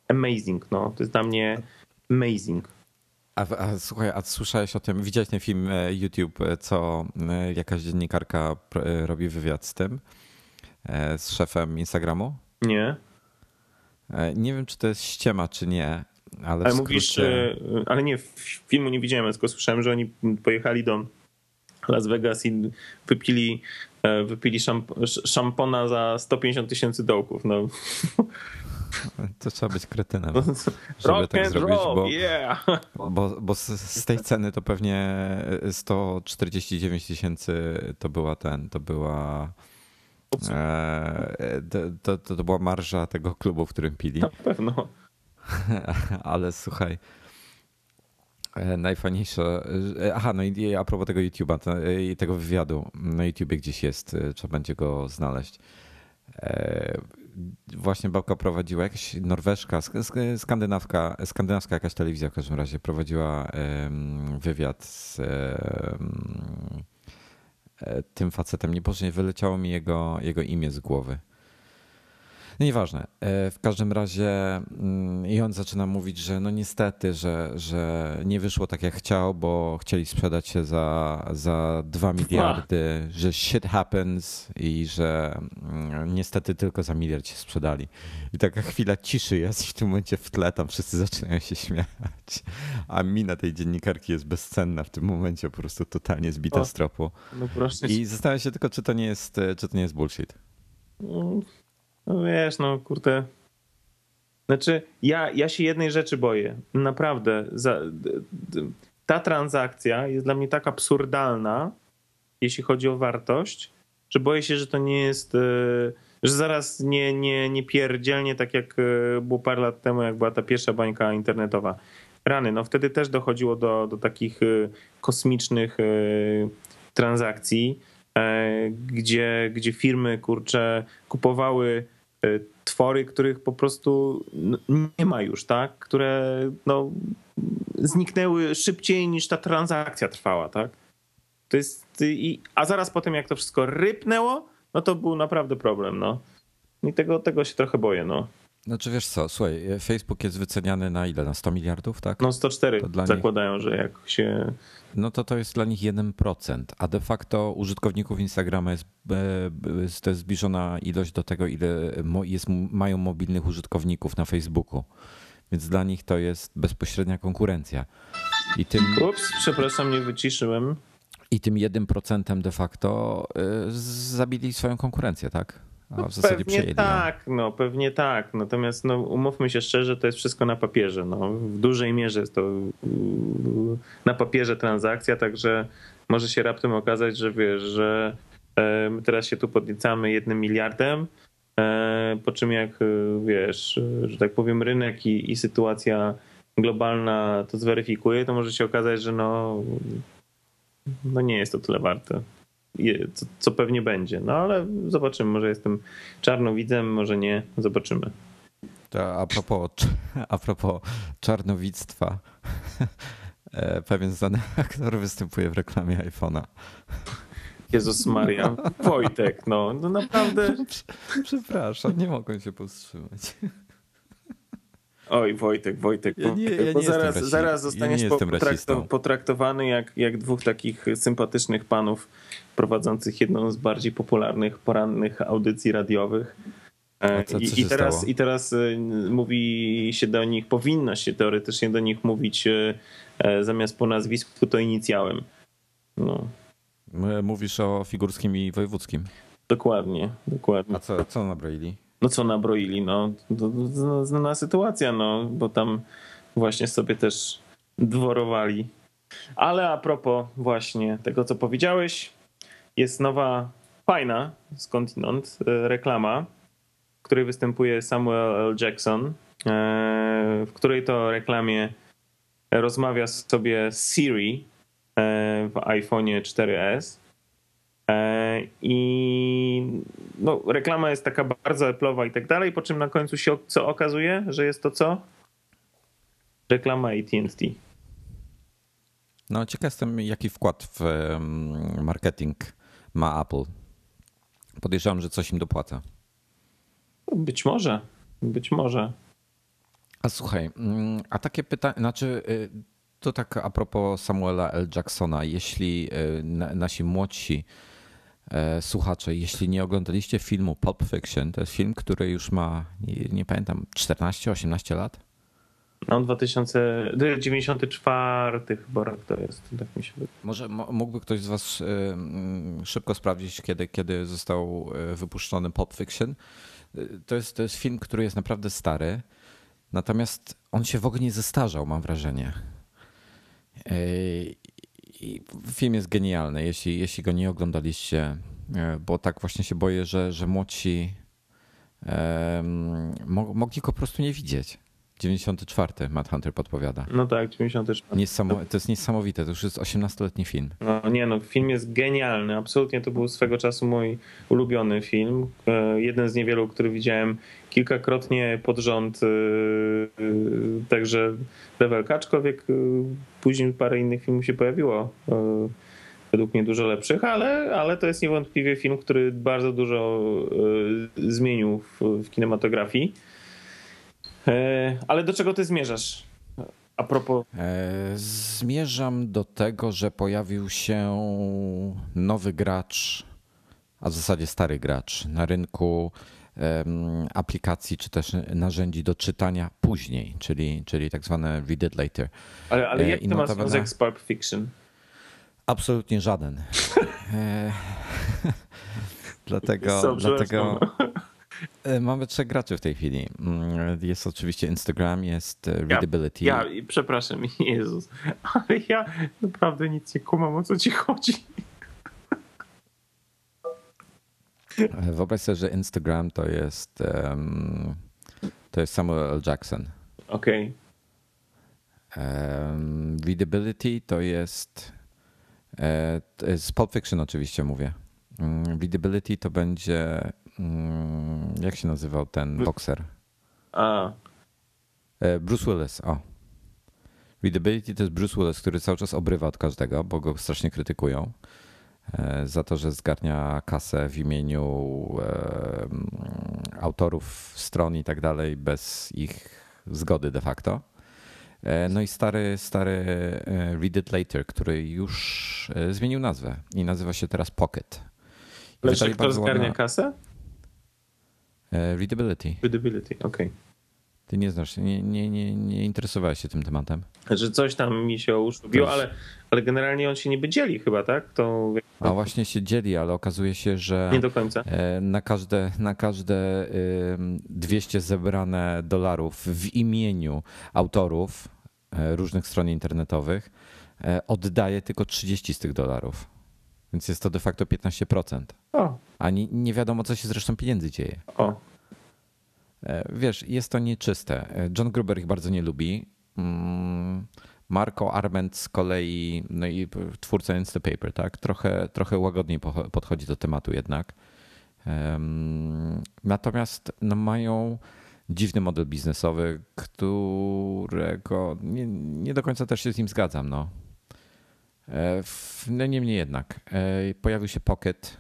amazing, no. To jest dla mnie amazing. A, a, słuchaj, a słyszałeś o tym, widziałeś ten film e, YouTube, e, co e, jakaś dziennikarka robi wywiad z tym, z szefem Instagramu? Nie. Nie wiem, czy to jest ściema, czy nie, ale, ale mówisz, ale nie, filmu nie widziałem, tylko słyszałem, że oni pojechali do Las Vegas i wypili, e, wypili szamp szampona za 150 tysięcy dołków. No. To trzeba być kretynem, żeby Rock tak zrobić, roll, bo, yeah. bo, bo z, z, tej ceny to pewnie 149 tysięcy to była ten, to była e, to, to, to była marża tego klubu, w którym pili. Na pewno. [laughs] Ale słuchaj, e, najfajniejsze. E, aha, no i a propos tego YouTube'a e, i tego wywiadu. Na YouTubie gdzieś jest, trzeba będzie go znaleźć. Właśnie babka prowadziła, jakaś norweszka, skandynawka, skandynawska jakaś telewizja w każdym razie prowadziła wywiad z tym facetem. Nie, wyleciało mi jego, jego imię z głowy. No nieważne. E, w każdym razie mm, i on zaczyna mówić, że no niestety, że, że nie wyszło tak jak chciał, bo chcieli sprzedać się za, za 2 miliardy, że shit happens i że mm, niestety tylko za miliard się sprzedali. I taka chwila ciszy jest i w tym momencie w tle tam wszyscy zaczynają się śmiać. A mina tej dziennikarki jest bezcenna w tym momencie, po prostu totalnie zbita o, z tropu. No I zastanawiam się tylko, czy to nie jest, czy to nie jest bullshit. No wiesz, no kurde. Znaczy, ja, ja się jednej rzeczy boję. Naprawdę. Za, ta transakcja jest dla mnie tak absurdalna, jeśli chodzi o wartość, że boję się, że to nie jest. E, że zaraz nie, nie, nie pierdzielnie tak jak e, było parę lat temu, jak była ta pierwsza bańka internetowa. Rany, no wtedy też dochodziło do, do takich e, kosmicznych transakcji, gdzie, gdzie firmy kurcze kupowały twory, których po prostu nie ma już, tak? Które no, zniknęły szybciej niż ta transakcja trwała, tak? To jest, i, a zaraz po tym, jak to wszystko rypnęło, no to był naprawdę problem, no. I tego, tego się trochę boję, no. Znaczy wiesz co, słuchaj, Facebook jest wyceniany na ile? Na 100 miliardów, tak? No 104 zakładają, nich... że jak się... No to to jest dla nich 1%, a de facto użytkowników Instagrama jest, e, to jest zbliżona ilość do tego, ile jest, mają mobilnych użytkowników na Facebooku. Więc dla nich to jest bezpośrednia konkurencja. I tym... Ups, przepraszam, nie wyciszyłem. I tym 1% de facto e, zabili swoją konkurencję, tak? A w zasadzie pewnie przejęli. tak, no pewnie tak. Natomiast no, umówmy się szczerze, to jest wszystko na papierze. No, w dużej mierze jest to yy, na papierze transakcja, także może się raptem okazać, że wiesz, że my teraz się tu podniecamy jednym miliardem, po czym jak e, wiesz, że tak powiem rynek i, i sytuacja globalna to zweryfikuje, to może się okazać, że no, no nie jest to tyle warte. Co, co pewnie będzie. No ale zobaczymy, może jestem czarnowidzem, może nie, zobaczymy. To a propos, [laughs] a propos czarnowictwa. [laughs] e, Pewien znany aktor występuje w reklamie iPhone'a. Jezus Maria, Wojtek, no, no naprawdę. [laughs] Przepraszam, nie mogłem się powstrzymać. Oj, Wojtek, Wojtek, Ja nie- ja nie bo zaraz, zaraz Ja zostaniesz rasistą. potraktowany jak, jak dwóch takich sympatycznych panów prowadzących jedną z bardziej popularnych porannych audycji radiowych. E, A co- co I, teraz, stało? I teraz e, mówi się do nich, powinno się teoretycznie do nich mówić e, e, zamiast po nazwisku to inicjałem. No, Mówisz o figurskim i wojewódzkim. dokładnie, dokładnie. A co, co nabroili? No co nabroili, no. To, to, to znana sytuacja, no, bo tam właśnie sobie też dworowali. Ale a propos właśnie tego, co powiedziałeś, jest nowa, fajna skądinąd e, reklama, w której występuje Samuel L. Jackson, e, w której to reklamie rozmawia sobie Siri e, w iPhone'ie 4S. E, I no, reklama jest taka bardzo Apple'owa i tak dalej, po czym na końcu się co okazuje, że jest to co? Reklama AT&T. No ciekaw jestem, jaki wkład w marketing ma Apple. Podejrzewam, że coś im dopłaca. Być może, być może. A słuchaj, mm, a takie pytanie, znaczy y, to tak a propos Samuela L. Jacksona, jeśli y, na- nasi młodsi e, słuchacze, jeśli nie oglądaliście filmu Pulp Fiction, to jest film, który już ma, nie, nie pamiętam, 14-18 lat? No 2094 chyba rok to jest, tak mi się wydaje. Może mo- mógłby ktoś z Was y, szybko sprawdzić, kiedy, kiedy został y, wypuszczony Pulp Fiction? Y, To jest, to jest film, który jest naprawdę stary, natomiast on się w ogóle nie zestarzał, mam wrażenie. I film jest genialny, jeśli, jeśli go nie oglądaliście, bo tak właśnie się boję, że, że młodsi mogli go po prostu nie widzieć. 94. Matt Hunter podpowiada. No tak, 94. Niesamo, to jest niesamowite, to już jest 18-letni film. No nie no, film jest genialny. Absolutnie to był swego czasu mój ulubiony film. E, Jeden z niewielu, który widziałem kilkakrotnie pod rząd. e, e, Także rewelka, aczkolwiek później parę innych filmów się pojawiło. Według mnie dużo lepszych, ale, ale to jest niewątpliwie film, który bardzo dużo zmienił w, w kinematografii. E, Ale do czego ty zmierzasz? A propos E, Zmierzam do tego, że pojawił się nowy gracz, a w zasadzie stary gracz na rynku aplikacji czy też narzędzi do czytania później, czyli, czyli tak zwane read it later. Ale, ale E, jak to ma związek z Pulp Fiction? Absolutnie żaden. [laughs] [laughs] Dlatego dlatego mamy trzech graczy w tej chwili. Mm, Jest oczywiście Instagram, jest e, Readability. Ja, i przepraszam, [laughs] Jezus, ale ja naprawdę nic nie kumam, o co ci chodzi. E, Wyobraź sobie, że Instagram to jest, em, to jest Samuel L. Jackson. Okej, Em, Readability to jest, e, to jest z Pulp Fiction oczywiście mówię. Mm, Readability to będzie, jak się nazywał ten bokser? a, E, Bruce Willis, o. Readability to jest Bruce Willis, który cały czas obrywa od każdego, bo go strasznie krytykują e, za to, że zgarnia kasę w imieniu e, mm, autorów stron i tak dalej bez ich zgody de facto. No i stary, stary Read It Later, który już zmienił nazwę i nazywa się teraz Pocket. Lecz kto bardzo zgarnia ładne- kasę? E, Readability. Readability, okej. Ty nie znasz, nie, nie, nie, nie interesowałeś się tym tematem? Że coś tam mi się uszlubiło, ale, ale generalnie on się niby dzieli chyba, tak? To... A właśnie się dzieli, ale okazuje się, że nie do końca. E, na każde, na każde 200 zebrane dolarów w imieniu autorów e, różnych stron internetowych oddaje tylko 30 z tych dolarów. Więc jest to de facto 15%. O. A nie, nie wiadomo, co się zresztą pieniędzy dzieje. O. Wiesz, jest to nieczyste. John Gruber ich bardzo nie lubi. Mm, Marco Arment z kolei, no i twórca Instapaper, tak? Trochę, trochę łagodniej podchodzi do tematu jednak. Natomiast no, mają dziwny model biznesowy, którego nie, nie do końca też się z nim zgadzam. No. E, no niemniej jednak e, pojawił się Pocket,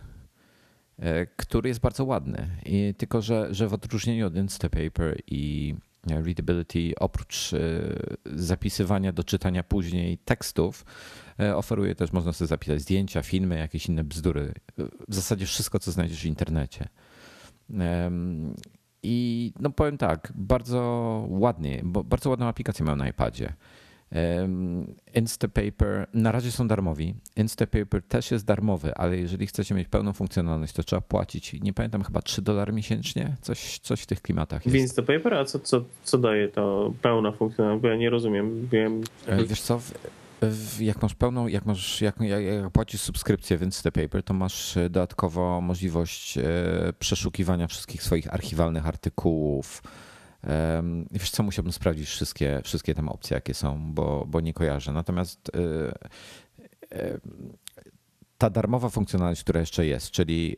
e, który jest bardzo ładny. I tylko, że, że w odróżnieniu od Instapaper i Readability oprócz zapisywania do czytania później tekstów oferuje też, można sobie zapisać zdjęcia, filmy, jakieś inne bzdury. W zasadzie wszystko, co znajdziesz w internecie. I no powiem tak, bardzo ładnie, bo bardzo ładną aplikację mają na iPadzie. Instapaper na razie są darmowi. Instapaper też jest darmowy, ale jeżeli chcecie mieć pełną funkcjonalność, to trzeba płacić, nie pamiętam, chyba 3 dolary miesięcznie? Coś, coś w tych klimatach jest. W Instapaper? A co, co, co daje to pełna funkcjonalność? Bo ja nie rozumiem. Wiem. E, wiesz co, jak masz pełną, jak masz, jak, jak, jak płacisz subskrypcję w Instapaper, to masz e, dodatkowo możliwość e, przeszukiwania wszystkich swoich archiwalnych artykułów, Wiesz co, musiałbym sprawdzić wszystkie, wszystkie tam opcje, jakie są, bo, bo nie kojarzę. Natomiast e, e, ta darmowa funkcjonalność, która jeszcze jest, czyli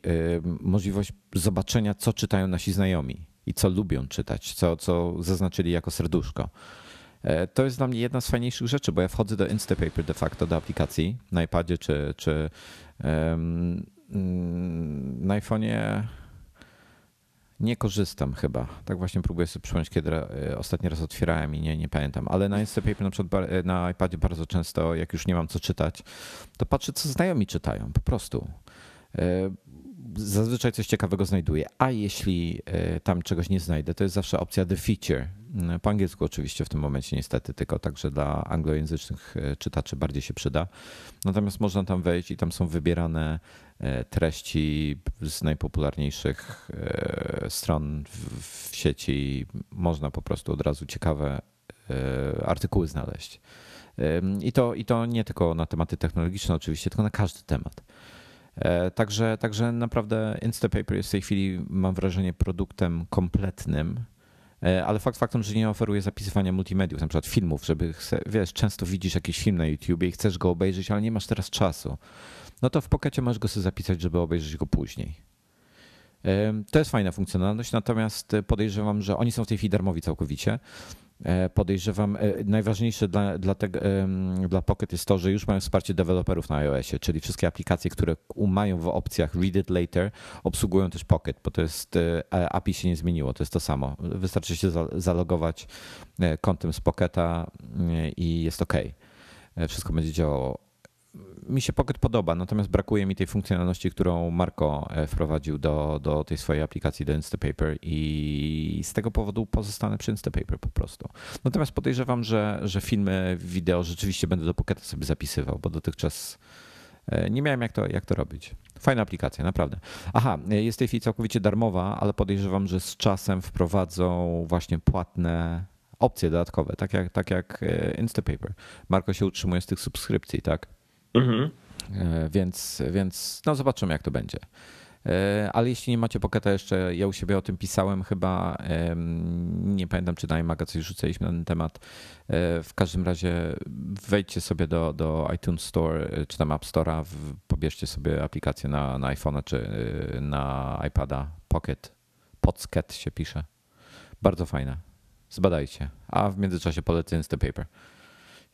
możliwość zobaczenia, co czytają nasi znajomi i co lubią czytać, co, co zaznaczyli jako serduszko. E, to jest dla mnie jedna z fajniejszych rzeczy, bo ja wchodzę do Instapaper de facto, do aplikacji na iPadzie czy, czy um, na iPhone'ie nie korzystam chyba. Tak właśnie próbuję sobie przypomnieć, kiedy e, ostatni raz otwierałem i nie, nie pamiętam. Ale na Instapaper na przykład e, na iPadzie bardzo często, jak już nie mam co czytać, to patrzę, co znajomi czytają. Po prostu. E, zazwyczaj coś ciekawego znajduję. A jeśli tam czegoś nie znajdę, to jest zawsze opcja The Feature. Po angielsku oczywiście w tym momencie niestety, tylko także dla anglojęzycznych czytaczy bardziej się przyda. Natomiast można tam wejść i tam są wybierane treści z najpopularniejszych e, stron w sieci. Można po prostu od razu ciekawe e, artykuły znaleźć. I to, I to nie tylko na tematy technologiczne, oczywiście, tylko na każdy temat. Także, także naprawdę Instapaper jest w tej chwili, mam wrażenie, produktem kompletnym, ale fakt faktem, że nie oferuje zapisywania multimediów, na przykład filmów, żeby, wiesz, często widzisz jakiś film na YouTubie i chcesz go obejrzeć, ale nie masz teraz czasu no to w Pockecie możesz go sobie zapisać, żeby obejrzeć go później. To jest fajna funkcjonalność, natomiast podejrzewam, że oni są w tej chwili darmowi całkowicie. E, podejrzewam, e, najważniejsze dla, dla, tego, dla Pocket jest to, że już mają wsparcie deweloperów na iOSie, czyli wszystkie aplikacje, które mają w opcjach Read It Later, obsługują też Pocket, bo to jest e, API się nie zmieniło, to jest to samo. Wystarczy się zalogować kontem z Pocketa i jest OK. Wszystko będzie działało mi się Pocket podoba, natomiast brakuje mi tej funkcjonalności, którą Marco e, wprowadził do, do tej swojej aplikacji do Instapaper i z tego powodu pozostanę przy Instapaper po prostu. Natomiast podejrzewam, że, że filmy, wideo rzeczywiście będę do Pocketa sobie zapisywał, bo dotychczas e, nie miałem jak to, jak to robić. Fajna aplikacja, naprawdę. Aha, e, jest w tej chwili całkowicie darmowa, ale podejrzewam, że z czasem wprowadzą właśnie płatne opcje dodatkowe, tak jak, tak jak Instapaper. Marco się utrzymuje z tych subskrypcji, tak? Mhm. E, więc, więc no zobaczymy, jak to będzie. E, ale jeśli nie macie Pocketa jeszcze, ja u siebie o tym pisałem chyba, nie pamiętam czy na iMaga coś rzucaliśmy na ten temat. E, w każdym razie wejdźcie sobie do, do iTunes Store czy tam App Store'a, pobierzcie sobie aplikację na, na iPhone'a czy na iPada Pocket. Pocket się pisze. Bardzo fajne. Zbadajcie. A w międzyczasie polecę Instapaper.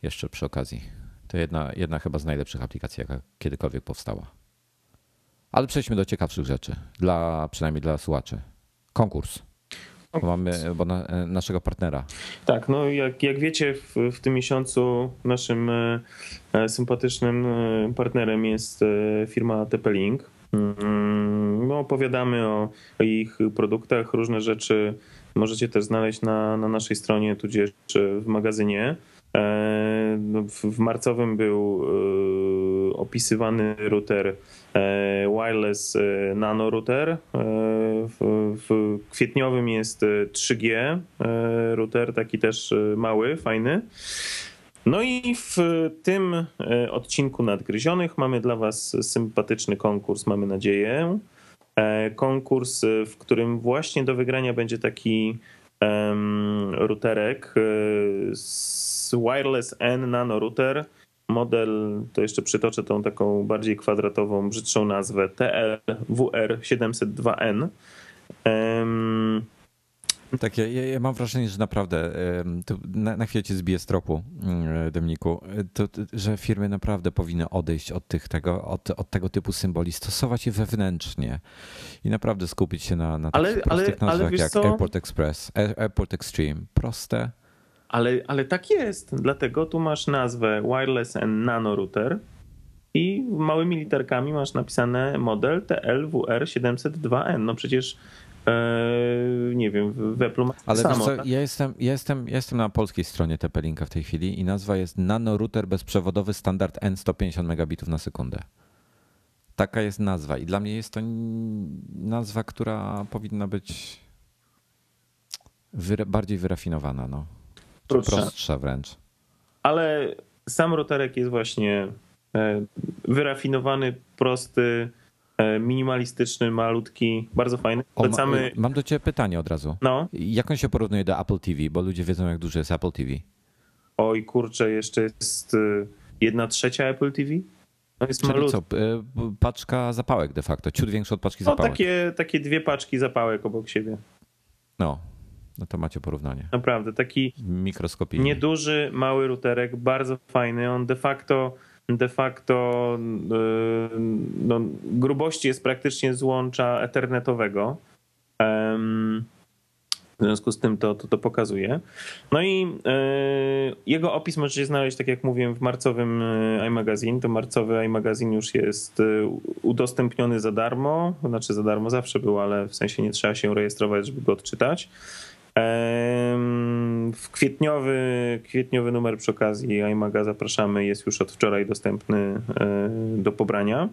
Jeszcze przy okazji. To jedna, jedna chyba z najlepszych aplikacji, jaka kiedykolwiek powstała. Ale przejdźmy do ciekawszych rzeczy, dla, przynajmniej dla słuchaczy. Konkurs. Bo mamy bo na, e, naszego partnera. Tak, no jak, jak wiecie, w, w tym miesiącu naszym e, e sympatycznym e, partnerem jest firma TP-Link. Mm, no, opowiadamy o, o ich produktach, różne rzeczy możecie też znaleźć na, na naszej stronie, tudzież w magazynie. No, w marcowym był opisywany router wireless nano router. W kwietniowym jest 3G router, taki też mały, fajny. No i w tym e, odcinku Nadgryzionych mamy dla Was sympatyczny konkurs, mamy nadzieję. E, konkurs, w którym właśnie do wygrania będzie taki routerek e, Wireless N Nano Router. Model, to jeszcze przytoczę tą taką bardziej kwadratową, brzydszą nazwę TLWR702N. Um, tak, ja, ja, mam wrażenie, że naprawdę na, na chwilę cię zbiję z tropu, mm, Dominiku, to, że firmy naprawdę powinny odejść od, tych, tego, od, od tego typu symboli, stosować je wewnętrznie i naprawdę skupić się na, na ale, takich prostych ale, nazwach jak co? Airport Express, Airport Extreme. Proste. Ale, ale tak jest, dlatego tu masz nazwę Wireless and Nano Router i małymi literkami masz napisane model TLWR702N. No przecież E, nie wiem, w Apple ma Ale samo. Co, tak? ja, jestem, ja, jestem, ja jestem na polskiej stronie TP-Linka w tej chwili i nazwa jest Nano Router bezprzewodowy standard N150 megabitów na sekundę. Taka jest nazwa i dla mnie jest to nazwa, która powinna być bardziej wyrafinowana, no. Prostsza wręcz. Ale sam routerek jest właśnie e, wyrafinowany, prosty, E, minimalistyczny, malutki, bardzo fajny. Polecamy... mam do ciebie pytanie od razu. No. Jak on się porównuje do Apple TV? Bo ludzie wiedzą, jak duży jest Apple TV. Oj, kurczę, jeszcze jest y, jedna trzecia Apple TV? No jest Czyli co, paczka zapałek de facto, ciut większa od paczki no, zapałek. Takie, takie dwie paczki zapałek obok siebie. No, no to macie porównanie. Naprawdę, taki mikroskopijny. Nieduży, mały routerek, bardzo fajny. On de facto de facto y, no, grubości jest praktycznie złącza ethernetowego. W związku z tym to, to, to pokazuje. No i y, jego opis możecie znaleźć, tak jak mówiłem, w marcowym y, iMagazine. To marcowy iMagazine już jest udostępniony za darmo. Znaczy za darmo zawsze był, ale w sensie nie trzeba się rejestrować, żeby go odczytać. W kwietniowy, kwietniowy numer przy okazji iMaga zapraszamy, jest już od wczoraj dostępny e, do pobrania,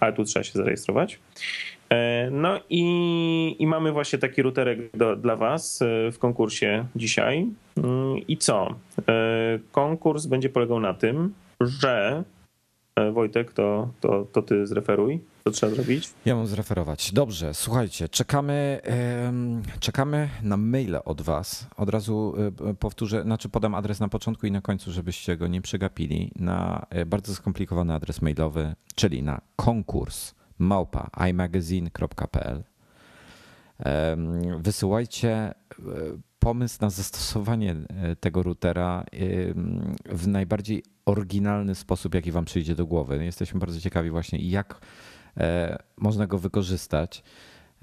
ale tu trzeba się zarejestrować. E, no i, i mamy właśnie taki routerek do, dla Was e, w konkursie dzisiaj. Mm, I co? Konkurs będzie polegał na tym, że Wojtek, to, to, to ty zreferuj co trzeba zrobić? Ja mam zreferować. Dobrze, słuchajcie, czekamy, czekamy na maile od Was. Od razu e, powtórzę, znaczy podam adres na początku i na końcu, żebyście go nie przegapili. Na e, bardzo skomplikowany adres mailowy, czyli na konkurs małpa imagazine.pl. Wysyłajcie e, pomysł na zastosowanie tego routera w najbardziej oryginalny sposób, jaki Wam przyjdzie do głowy. Jesteśmy bardzo ciekawi właśnie, jak E, można go wykorzystać.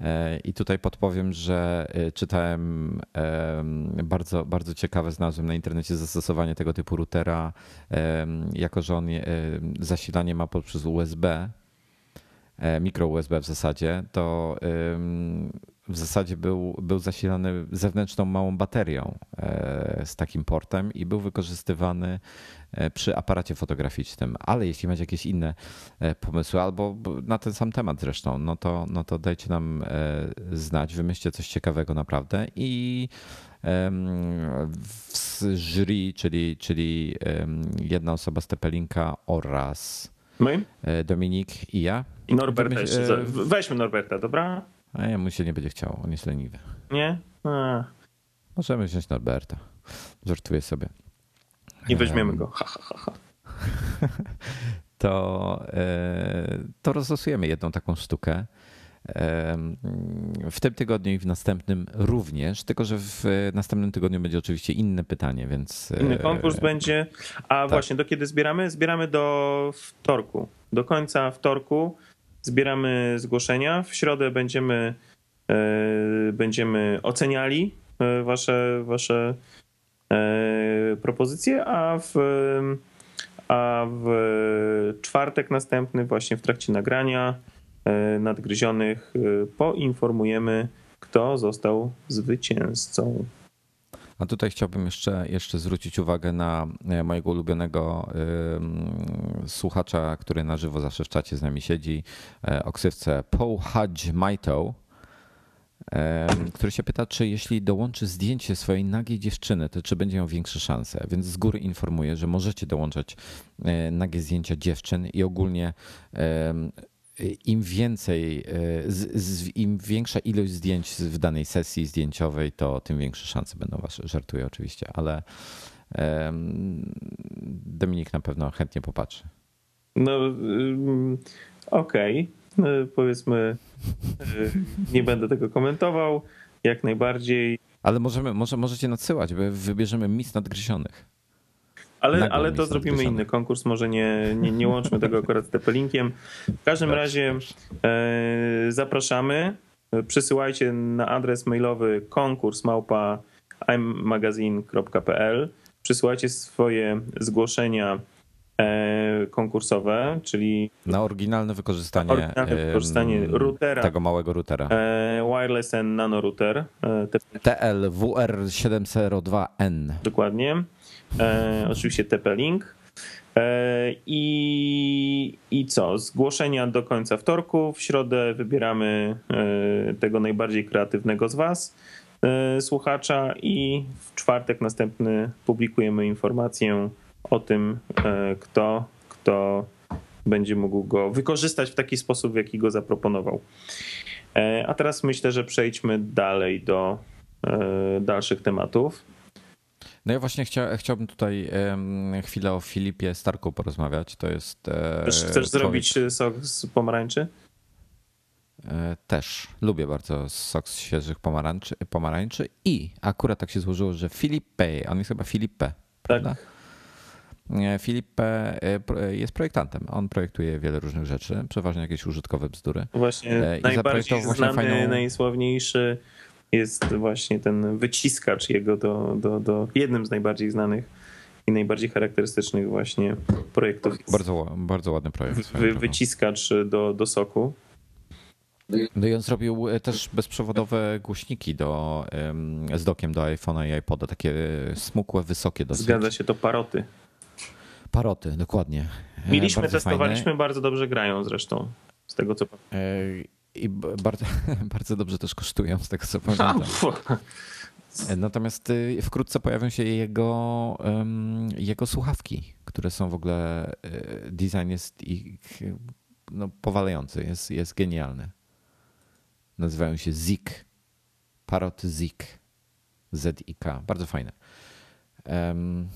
E, I tutaj podpowiem, że e, czytałem bardzo, bardzo ciekawe, znalazłem na internecie zastosowanie tego typu routera, jako że on zasilanie ma poprzez USB, mikro USB w zasadzie, to w zasadzie był, był zasilany zewnętrzną małą baterią z takim portem i był wykorzystywany E, przy aparacie fotograficznym. Ale jeśli macie jakieś inne e, pomysły, albo na ten sam temat zresztą, no to, no to dajcie nam e, znać, wymyślcie coś ciekawego naprawdę i jury, czyli, czyli jedna osoba z Tepelinka oraz My? Dominik i ja. I Norberta jeszcze. Weźmy Norberta, dobra? A ja mu się nie będzie chciało, on jest leniwy. Nie? A. Możemy wziąć Norberta. Żartuję sobie. Nie weźmiemy go. Ha, ha, ha, [laughs] to, e, to rozlosujemy jedną taką sztukę. W tym tygodniu i w następnym również, tylko że w następnym tygodniu będzie oczywiście inne pytanie, więc. Inny konkurs będzie. A tak. właśnie, do kiedy zbieramy? Zbieramy do wtorku. Do końca wtorku zbieramy zgłoszenia. W środę będziemy, e, będziemy oceniali e, wasze, wasze E, propozycje, a w, a w czwartek następny, właśnie w trakcie nagrania nadgryzionych, poinformujemy, kto został zwycięzcą. A tutaj chciałbym jeszcze, jeszcze zwrócić uwagę na e, mojego ulubionego słuchacza, który na żywo zawsze w czacie z nami siedzi, o ksywce Paul Hudge Maito, który się pyta, czy jeśli dołączy zdjęcie swojej nagiej dziewczyny, to czy będzie miał większe szanse. Więc z góry informuję, że możecie dołączać nagie zdjęcia dziewczyn i ogólnie im więcej, e, z, z, im większa ilość zdjęć w danej sesji zdjęciowej, to tym większe szanse będą wasze. Żartuję oczywiście, ale Dominik na pewno chętnie popatrzy. No, okej. Okay. No, powiedzmy, e, nie będę tego komentował. Jak najbardziej. Ale możemy, może, możecie nadsyłać, bo wybierzemy mis nadgryzionych. Ale, ale to zrobimy inny konkurs, może nie, nie, nie łączmy tego akurat z Tepelinkiem. W każdym razie e, zapraszamy. Przysyłajcie na adres mailowy konkurs małpa imagazine.pl. Przysyłajcie swoje zgłoszenia e, konkursowe, czyli na oryginalne wykorzystanie, oryginalne wykorzystanie routera, tego małego routera. E, wireless N Nano Router. TLWR702N. Dokładnie e, oczywiście TP-Link. E, I, I co? Zgłoszenia do końca wtorku. W środę wybieramy e, tego najbardziej kreatywnego z Was, e, słuchacza, i w czwartek następny publikujemy informację o tym, e, kto, kto będzie mógł go wykorzystać w taki sposób, w jaki go zaproponował. E, a teraz myślę, że przejdźmy dalej do dalszych tematów. No ja właśnie chcia, chciałbym tutaj chwilę o Filipie Starku porozmawiać. To jest. E, Chcesz, zrobić sok z pomarańczy? E, też lubię bardzo sok z świeżych pomarańczy, pomarańczy i akurat tak się złożyło, że Filipe, on jest chyba Filipe, tak. prawda? Filipe e, jest projektantem. On projektuje wiele różnych rzeczy, przeważnie jakieś użytkowe bzdury. Właśnie I najbardziej znany, fajną... najsławniejszy jest właśnie ten wyciskacz jego do, do, do jednym z najbardziej znanych i najbardziej charakterystycznych właśnie projektów. Bardzo, bardzo ładny projekt. Wy, wyciskacz do, do soku. No i on zrobił e, też bezprzewodowe głośniki do, z dokiem do iPhone'a i iPoda, takie smukłe, wysokie dosyć. Zgadza się, to paroty. Paroty, dokładnie. E, Mieliśmy, bardzo testowaliśmy, fajne. bardzo dobrze grają zresztą, z tego co pamiętam. E, i bardzo, [laughs] bardzo dobrze też kosztują, z tego co pamiętam. Natomiast y, wkrótce pojawią się jego, jego słuchawki, które są w ogóle. Y, design jest ich no, powalający, jest, jest genialny. Nazywają się Zik. Parrot Zik. Z-I-K. Bardzo fajne. Um,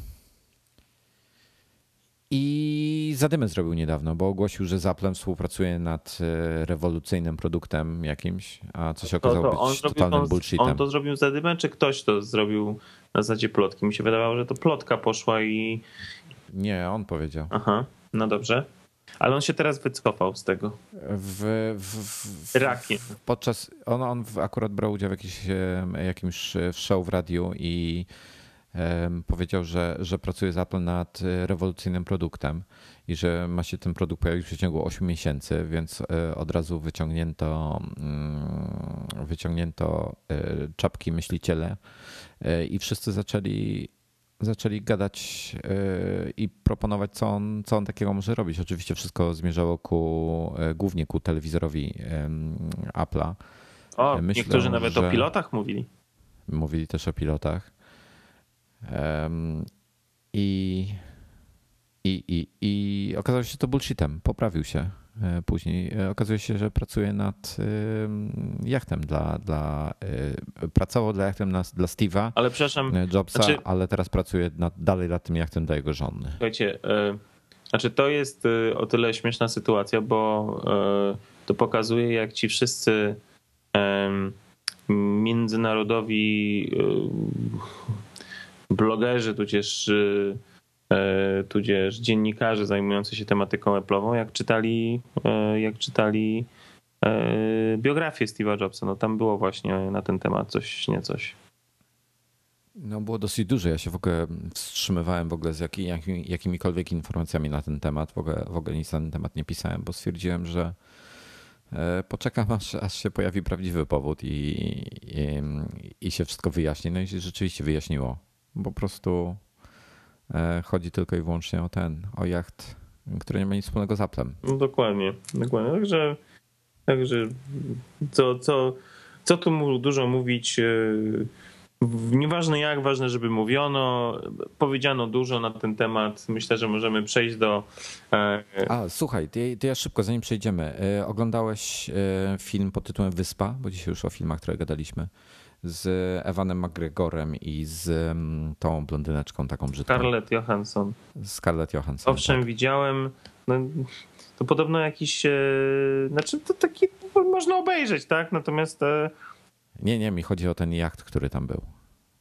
i zadymę zrobił niedawno, bo ogłosił, że z Applem współpracuje nad e, rewolucyjnym produktem jakimś, a co się okazało to, to być totalnym on, bullshitem. On to zrobił zadymę, czy ktoś to zrobił na zasadzie plotki? Mi się wydawało, że to plotka poszła i... Nie, on powiedział. Aha, no dobrze. Ale on się teraz wycofał z tego. W, w, w, Rakiem. Podczas, on, on akurat brał udział w jakimś, jakimś show w radiu i powiedział, że, że pracuje z Apple nad e, rewolucyjnym produktem i że ma się ten produkt pojawić w przeciągu 8 miesięcy, więc e, od razu wyciągnięto, mm, wyciągnięto e, czapki myśliciele i wszyscy zaczęli zaczęli gadać i proponować, co on, co on takiego może robić. Oczywiście wszystko zmierzało ku, głównie ku telewizorowi Apple'a. O, Myślę, niektórzy nawet o pilotach mówili. Mówili też o pilotach. I, i, i, I okazało się to bullshitem. Poprawił się e, później. E, okazuje się, że pracuje nad jachtem dla, dla e, pracował dla jachtem na, dla Steve'a ale przepraszam, Jobsa, znaczy, ale teraz pracuje nad, dalej nad tym jachtem dla jego żony. Słuchajcie, znaczy to jest o tyle śmieszna sytuacja, bo to pokazuje jak ci wszyscy międzynarodowi blogerzy, tudzież, e, tudzież dziennikarze zajmujący się tematyką Apple'ową, jak czytali, e, jak czytali e, biografię Steve'a Jobsa. No tam było właśnie na ten temat coś, nie coś. No było dosyć dużo. Ja się w ogóle wstrzymywałem w ogóle z jakimi, jakimikolwiek informacjami na ten temat. W ogóle, w ogóle nic na ten temat nie pisałem, bo stwierdziłem, że poczekam, aż, aż się pojawi prawdziwy powód i, i, i się wszystko wyjaśni. No i się rzeczywiście wyjaśniło. Po prostu e, chodzi tylko i wyłącznie o ten, o jacht, który nie ma nic wspólnego z Applem. No dokładnie, dokładnie. Także, także co, co, co tu dużo mówić. E, Nieważne jak, ważne, żeby mówiono. Powiedziano dużo na ten temat. Myślę, że możemy przejść do. E, A słuchaj, to, ja szybko, zanim przejdziemy. Oglądałeś film pod tytułem Wyspa, bo dzisiaj już o filmach, które gadaliśmy, z Evanem McGregorem i z mm, tą blondyneczką taką brzydką. Scarlett Johansson. Scarlett Johansson. Owszem, tak. widziałem. No, to podobno jakiś. Znaczy, to taki można obejrzeć, tak? Natomiast nie, nie, mi chodzi o ten jacht, który tam był.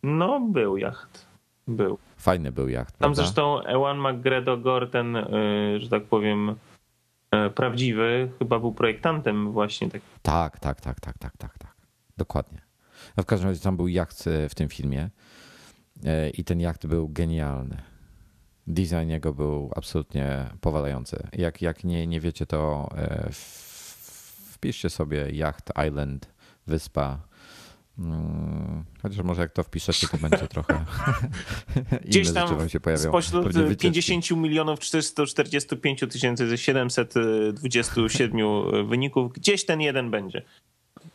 No, był jacht. Był. Fajny był jacht. Tam prawda? zresztą Ewan McGregor, ten, y, że tak powiem, prawdziwy, chyba był projektantem właśnie. Tak, tak, tak, tak, tak, tak, tak. tak. Dokładnie. No w każdym razie tam był jacht y, w tym filmie i ten jacht był genialny. Design jego był absolutnie powalający. Jak, jak nie, nie wiecie, to wpiszcie sobie Yacht Island, wyspa Mm, chociaż może jak to wpiszecie, to będzie trochę [laughs] Gdzieś tam się pojawią. spośród 50 milionów 445 tysięcy 727 wyników, gdzieś ten jeden będzie.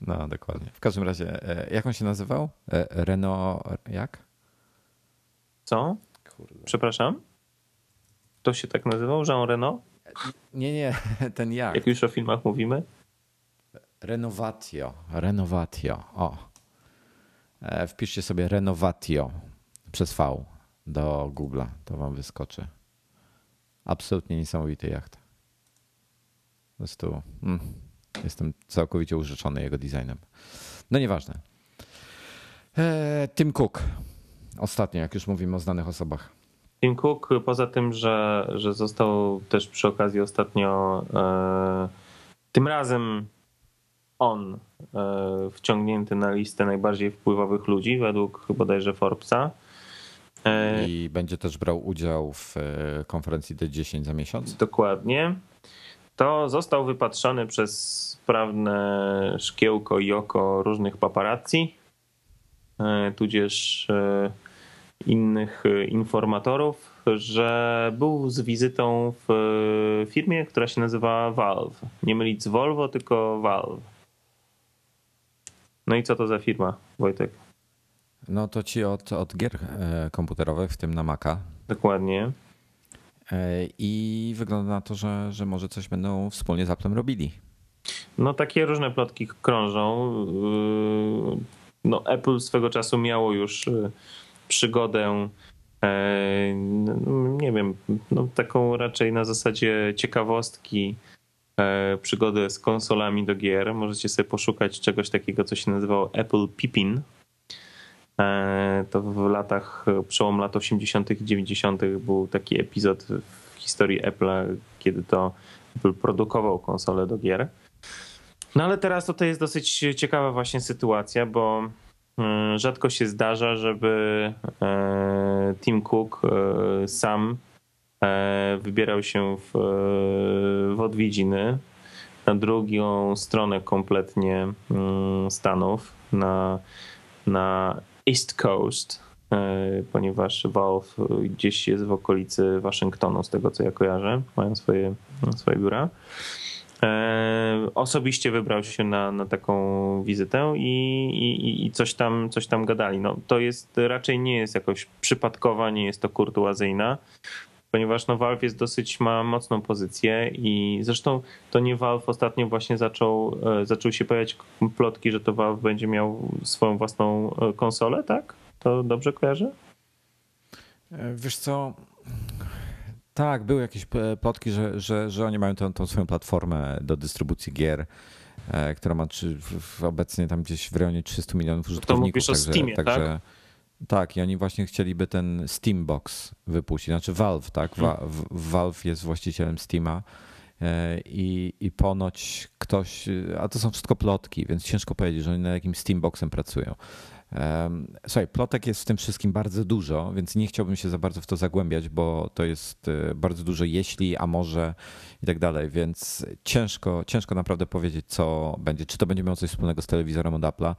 No, dokładnie. W każdym razie, e, jak on się nazywał? E, Renault, jak? Co? Kurde. Przepraszam? To się tak nazywał? Jean Renault? Nie, nie, [laughs] ten jak? Jak już o filmach mówimy? Renovatio. Renovatio. O. E, wpiszcie sobie Renovatio przez V do Google'a, to wam wyskoczy. Absolutnie niesamowity jacht. Po prostu mm, jestem całkowicie urzeczony jego designem. No nieważne. E, Tim Cook. Ostatnio, jak już mówimy o znanych osobach. Tim Cook, poza tym, że, że został też przy okazji ostatnio e, tym razem on e, wciągnięty na listę najbardziej wpływowych ludzi według bodajże Forbesa. E, I będzie też brał udział w e, konferencji D10 za miesiąc? Dokładnie. To został wypatrzony przez sprawne szkiełko i oko różnych paparazzi, tudzież innych informatorów, że był z wizytą w firmie, która się nazywa Valve. Nie mylić z Volvo, tylko Valve. No i co to za firma, Wojtek? No to ci od, od gier e, komputerowych, w tym na Maca. Dokładnie. E, I wygląda na to, że, że może coś będą wspólnie z Applem robili. No takie różne plotki krążą. Yy, no Apple swego czasu miało już przygodę e, no, nie wiem, no taką raczej na zasadzie ciekawostki E, przygodę z konsolami do gier. Możecie sobie poszukać czegoś takiego, co się nazywało Apple Pippin. E, to w latach, przełom lat 80. i 90. był taki epizod w historii Apple'a, kiedy to Apple produkował konsole do gier. No ale teraz to jest dosyć ciekawa właśnie sytuacja, bo mm, rzadko się zdarza, żeby e, Tim Cook sam E, wybierał się w, w odwiedziny na drugą stronę kompletnie mm, Stanów, na, na East Coast, e, ponieważ Valve gdzieś jest w okolicy Waszyngtonu, z tego co ja kojarzę, mają swoje, swoje biura. E, osobiście wybrał się na, na taką wizytę i, i, i, coś, tam, coś tam gadali. No, to jest raczej nie jest jakoś przypadkowa, nie jest to kurtuazyjna ponieważ no Valve jest dosyć, ma mocną pozycję i zresztą to nie Valve ostatnio właśnie zaczął, e, zaczął się pojawiać plotki, że to Valve będzie miał swoją własną e, konsolę, tak? To dobrze kojarzę? E, wiesz co, tak, były jakieś plotki, że, że, że oni mają tą, tą swoją platformę do dystrybucji gier, która ma czy, obecnie tam gdzieś w rejonie 300 milionów użytkowników. To mówisz także, o Steamie, także, tak? Tak, i oni właśnie chcieliby ten Steambox wypuścić, znaczy Valve, tak? Hmm. Valve jest właścicielem Steama e, i, i ponoć ktoś, a to są wszystko plotki, więc ciężko powiedzieć, że oni na jakim Steamboxem pracują. Słuchaj, plotek jest w tym wszystkim bardzo dużo, więc nie chciałbym się za bardzo w to zagłębiać, bo to jest e, bardzo dużo jeśli, a może i tak dalej, więc ciężko, ciężko naprawdę powiedzieć, co będzie. Czy to będzie miało coś wspólnego z telewizorem od Apple'a,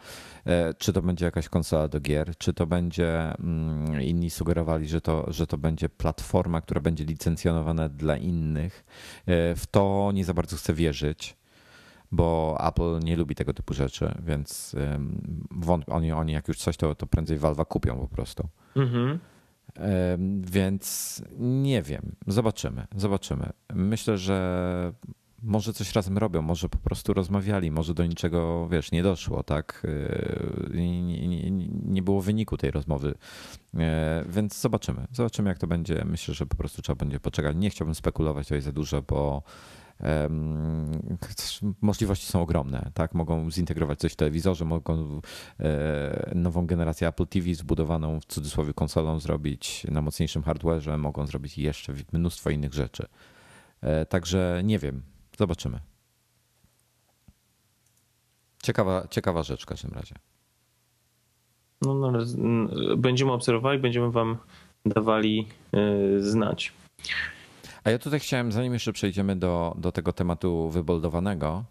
e, czy to będzie jakaś konsola do gier, czy to będzie, mm, inni sugerowali, że to, że to będzie platforma, która będzie licencjonowana dla innych. E, w to nie za bardzo chcę wierzyć bo Apple nie lubi tego typu rzeczy, więc oni, oni jak już coś, to, to prędzej Valve kupią po prostu. Mhm. Więc nie wiem, zobaczymy, zobaczymy. Myślę, że może coś razem robią, może po prostu rozmawiali, może do niczego, wiesz, nie doszło, tak? Yy, nie, nie, nie było wyniku tej rozmowy, yy, więc zobaczymy. Zobaczymy, jak to będzie. Myślę, że po prostu trzeba będzie poczekać. Nie chciałbym spekulować tutaj za dużo, bo możliwości są ogromne. Tak? Mogą zintegrować coś w telewizorze, mogą e, nową generację Apple TV zbudowaną w cudzysłowie konsolą zrobić na mocniejszym hardwareze, mogą zrobić jeszcze mnóstwo innych rzeczy. E, także nie wiem, zobaczymy. Ciekawa, ciekawa rzecz w każdym razie. No, no, będziemy obserwowali, będziemy Wam dawali e, znać. A ja tutaj chciałem, zanim jeszcze przejdziemy do, do tego tematu wyboldowanego,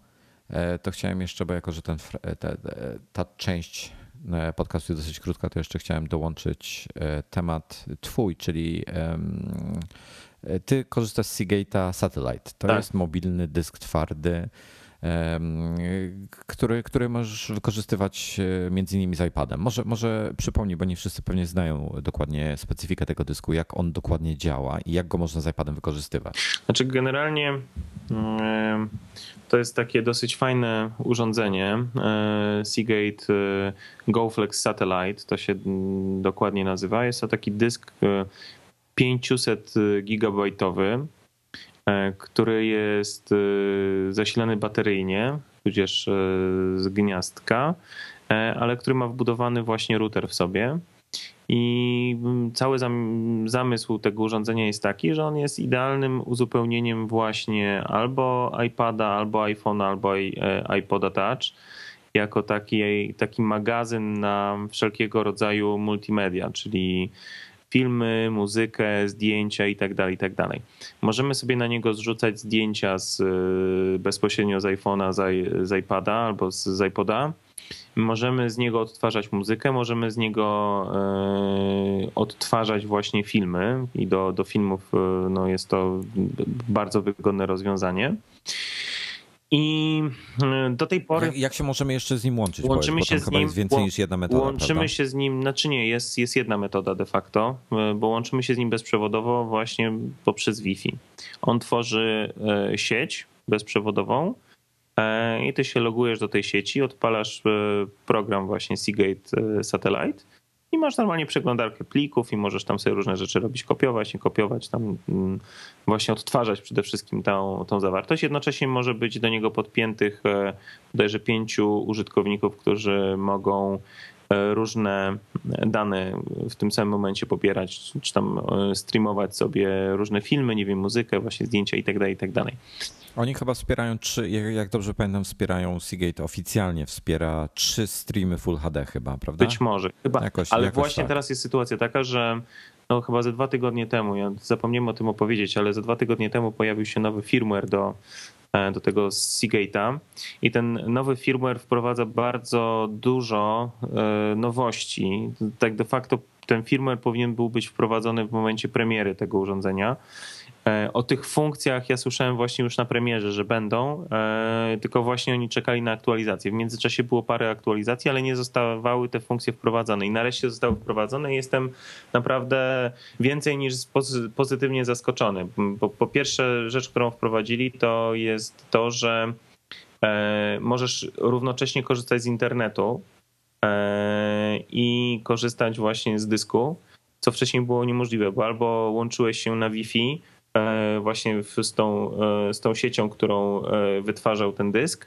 e, to chciałem jeszcze, bo jako, że ten, ta, ta część e, podcastu jest dosyć krótka, to jeszcze chciałem dołączyć e, temat twój, czyli ty korzystasz z Seagate'a Satellite. To tak. jest mobilny dysk twardy, który, który możesz wykorzystywać e, między innymi z iPadem. Może, może przypomnij, bo nie wszyscy pewnie znają dokładnie specyfikę tego dysku, jak on dokładnie działa i jak go można z iPadem wykorzystywać. Znaczy generalnie to jest takie dosyć fajne urządzenie e, Seagate e, GoFlex Satellite, to się mm, dokładnie nazywa. Jest to taki dysk 500 gigabajtowy który jest e, zasilany bateryjnie, tudzież e, z gniazdka, ale który ma wbudowany właśnie router w sobie. I mm, cały zamysł tego urządzenia jest taki, że on jest idealnym uzupełnieniem właśnie albo iPada, albo iPhone'a, albo iPoda Touch jako taki, taki magazyn na wszelkiego rodzaju multimedia, czyli filmy, muzykę, zdjęcia itd., tak itd. Tak Możemy sobie na niego zrzucać zdjęcia z, y, bezpośrednio z iPhone'a, z, z iPada albo z, z iPoda. Możemy z niego odtwarzać muzykę, możemy z niego y, odtwarzać właśnie filmy i do, do filmów y, no jest to bardzo wygodne rozwiązanie. I e, do tej pory. Jak, jak się możemy jeszcze z nim łączyć? Łączymy powiedz, się z nim. jest więcej niż jedna metoda. Łączymy prawda? się z nim, znaczy nie, jest, jest jedna metoda de facto, e, bo łączymy się z nim bezprzewodowo właśnie poprzez Wi-Fi. On tworzy e, sieć bezprzewodową i ty się logujesz do tej sieci, odpalasz program właśnie Seagate Satellite i masz normalnie przeglądarkę plików i możesz tam sobie różne rzeczy robić, kopiować, nie kopiować, tam mm, właśnie odtwarzać przede wszystkim tą, tą zawartość. Jednocześnie może być do niego podpiętych e, bodajże pięciu użytkowników, którzy mogą różne dane w tym samym momencie pobierać, czy tam e, streamować sobie różne filmy, nie wiem, muzykę, właśnie zdjęcia itd., tak itd. Tak oni chyba wspierają trzy, jak dobrze pamiętam, wspierają Seagate oficjalnie wspiera trzy streamy Full HD chyba, prawda? Być może, chyba. Jakoś, ale jakoś właśnie tak. teraz jest sytuacja taka, że no chyba ze dwa tygodnie temu, ja zapomniałem o tym opowiedzieć, ale ze dwa tygodnie temu pojawił się nowy firmware do, e, do tego Seagate'a i ten nowy firmware wprowadza bardzo dużo e, nowości. Tak de facto ten firmware powinien był być wprowadzony w momencie premiery tego urządzenia. E, o tych funkcjach ja słyszałem właśnie już na premierze, że będą, e, tylko właśnie oni czekali na aktualizację. W międzyczasie było parę aktualizacji, ale nie zostawały te funkcje wprowadzone i nareszcie zostały wprowadzone jestem naprawdę więcej niż pozytywnie zaskoczony. Bo po pierwsze rzecz, którą wprowadzili to jest to, że e, możesz równocześnie korzystać z internetu i korzystać właśnie z dysku, co wcześniej było niemożliwe, bo albo łączyłeś się na Wi-Fi, E, właśnie z tą, e, z tą siecią, którą e, wytwarzał ten dysk,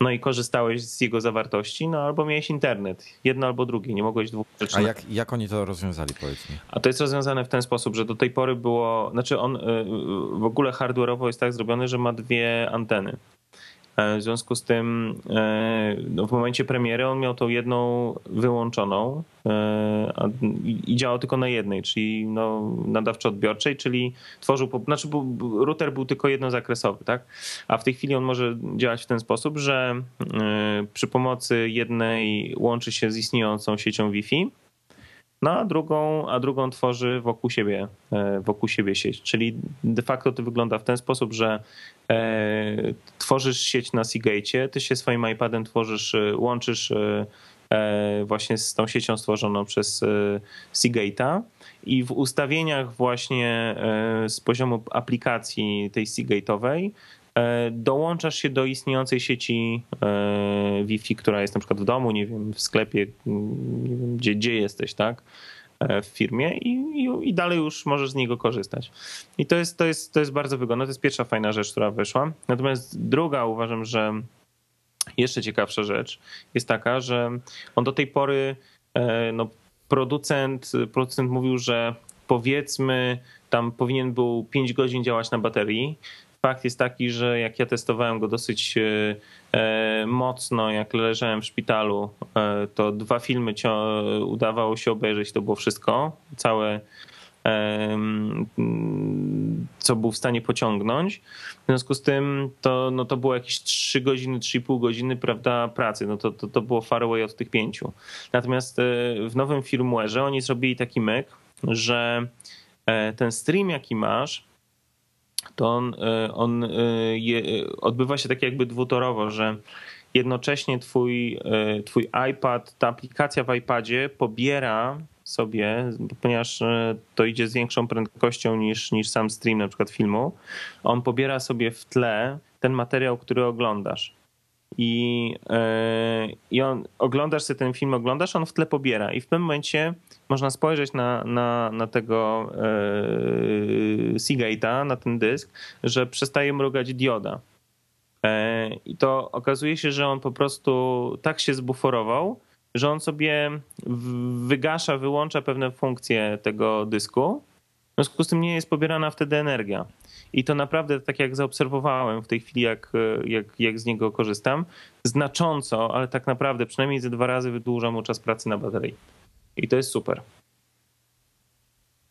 no i korzystałeś z jego zawartości, no albo miałeś internet. Jedno albo drugie, nie mogłeś dwóch rzeczy. A jak, jak oni to rozwiązali, powiedz mi? A to jest rozwiązane w ten sposób, że do tej pory było, znaczy on w ogóle hardware'owo jest tak zrobiony, że ma dwie anteny. W związku z tym no w momencie premiery on miał tą jedną wyłączoną i działał tylko na jednej, czyli no, nadawczo-odbiorczej, czyli tworzył, znaczy router był tylko jednozakresowy, tak? A w tej chwili on może działać w ten sposób, że przy pomocy jednej łączy się z istniejącą siecią Wi-Fi, no a drugą, a drugą tworzy wokół siebie, e, wokół siebie sieć. Czyli de facto to wygląda w ten sposób, że e, tworzysz sieć na Seagate, ty się swoim iPadem tworzysz, e, łączysz właśnie z tą siecią stworzoną przez Seagate'a i w ustawieniach właśnie z poziomu aplikacji tej Seagate'owej dołączasz się do istniejącej sieci e, Wi-Fi, która jest na przykład w domu, nie wiem, w sklepie, mm, nie wiem, gdzie, gdzie jesteś, tak? E, w firmie i, i, i, dalej już możesz z niego korzystać. I to jest, to, jest, to jest bardzo wygodne. To jest pierwsza fajna rzecz, która wyszła. Natomiast druga uważam, że jeszcze ciekawsza rzecz jest taka, że on do tej pory, no, producent, producent mówił, że powiedzmy tam powinien był 5 godzin działać na baterii, fakt jest taki, że jak ja testowałem go dosyć e, e, mocno, jak leżałem w szpitalu, e, to dwa filmy udawało się obejrzeć, to było wszystko. Całe co był w stanie pociągnąć. W związku z tym to, no to było jakieś 3 godziny, 3,5 godziny prawda, pracy. No to, to, to było far away od tych pięciu. Natomiast w nowym firmware'ze oni zrobili taki myk, że ten stream jaki masz, to on, e, on e, je, odbywa się tak jakby dwutorowo, że jednocześnie twój, e, twój iPad, ta aplikacja w iPadzie pobiera sobie, ponieważ to idzie z większą prędkością niż, niż sam stream na przykład filmu, on pobiera sobie w tle ten materiał, który oglądasz i, e, i on, oglądasz sobie ten film, oglądasz, on w tle pobiera i w pewnym momencie można spojrzeć na, na, na tego e, Seagate'a, na ten dysk, że przestaje mrugać dioda. E, I to okazuje się, że on po prostu tak się zbuforował, że on sobie wygasza, wyłącza pewne funkcje tego dysku. W związku z tym nie jest pobierana wtedy energia. I to naprawdę, tak jak zaobserwowałem w tej chwili, jak, jak, jak z niego korzystam, znacząco, ale tak naprawdę przynajmniej ze dwa razy wydłuża mu czas pracy na baterii. I to jest super.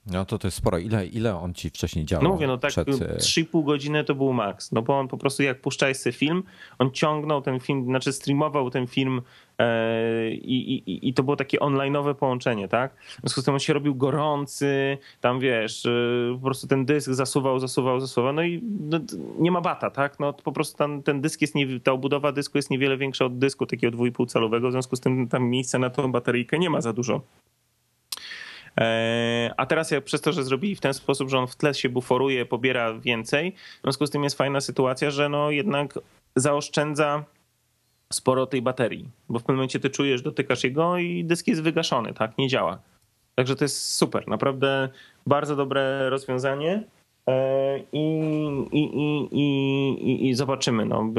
No to to jest sporo. Ile, ile on ci wcześniej działał? No mówię, no tak przed... 3,5 e, godziny to był maks. No bo on po prostu jak puszczałeś sobie film, on ciągnął ten film, znaczy streamował ten film e, i, i, i to było takie online'owe połączenie, tak? W związku z tym on się robił gorący, tam wiesz, e, po prostu ten dysk zasuwał, zasuwał, zasuwał, no i no, nie ma bata, tak? No po prostu ten, ten dysk jest, nie, ta obudowa dysku jest niewiele większa od dysku takiego 2,5 calowego, w związku z tym tam miejsca na tą bateryjkę nie ma za dużo. E, a teraz jak przez to, że zrobili w ten sposób, że on w tle się buforuje, pobiera więcej, w związku z tym jest fajna sytuacja, że no jednak zaoszczędza sporo tej baterii, bo w pewnym momencie ty czujesz, dotykasz jego i dysk jest wygaszony, tak, nie działa. Także to jest super, naprawdę bardzo dobre rozwiązanie. E, I, i, i, i, zobaczymy. No.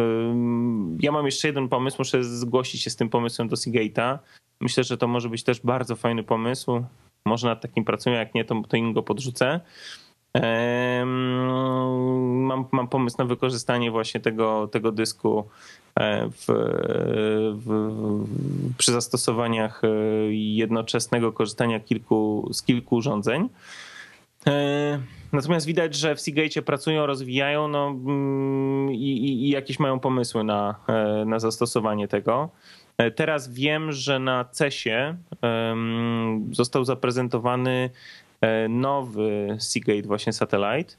Ja mam jeszcze jeden pomysł, muszę zgłosić się z tym pomysłem do Seagate'a. Myślę, że to może być też bardzo fajny pomysł może nad takim pracują, jak nie, to, to im go podrzucę. Mam, mam pomysł na wykorzystanie właśnie tego, tego dysku e, w, w, przy zastosowaniach e, jednoczesnego korzystania kilku, z kilku urządzeń. E, natomiast widać, że w Seagate pracują, rozwijają no, mm, i, i jakieś mają pomysły na, na zastosowanie tego. E, teraz wiem, że na CESie został zaprezentowany e, nowy Seagate właśnie Satellite,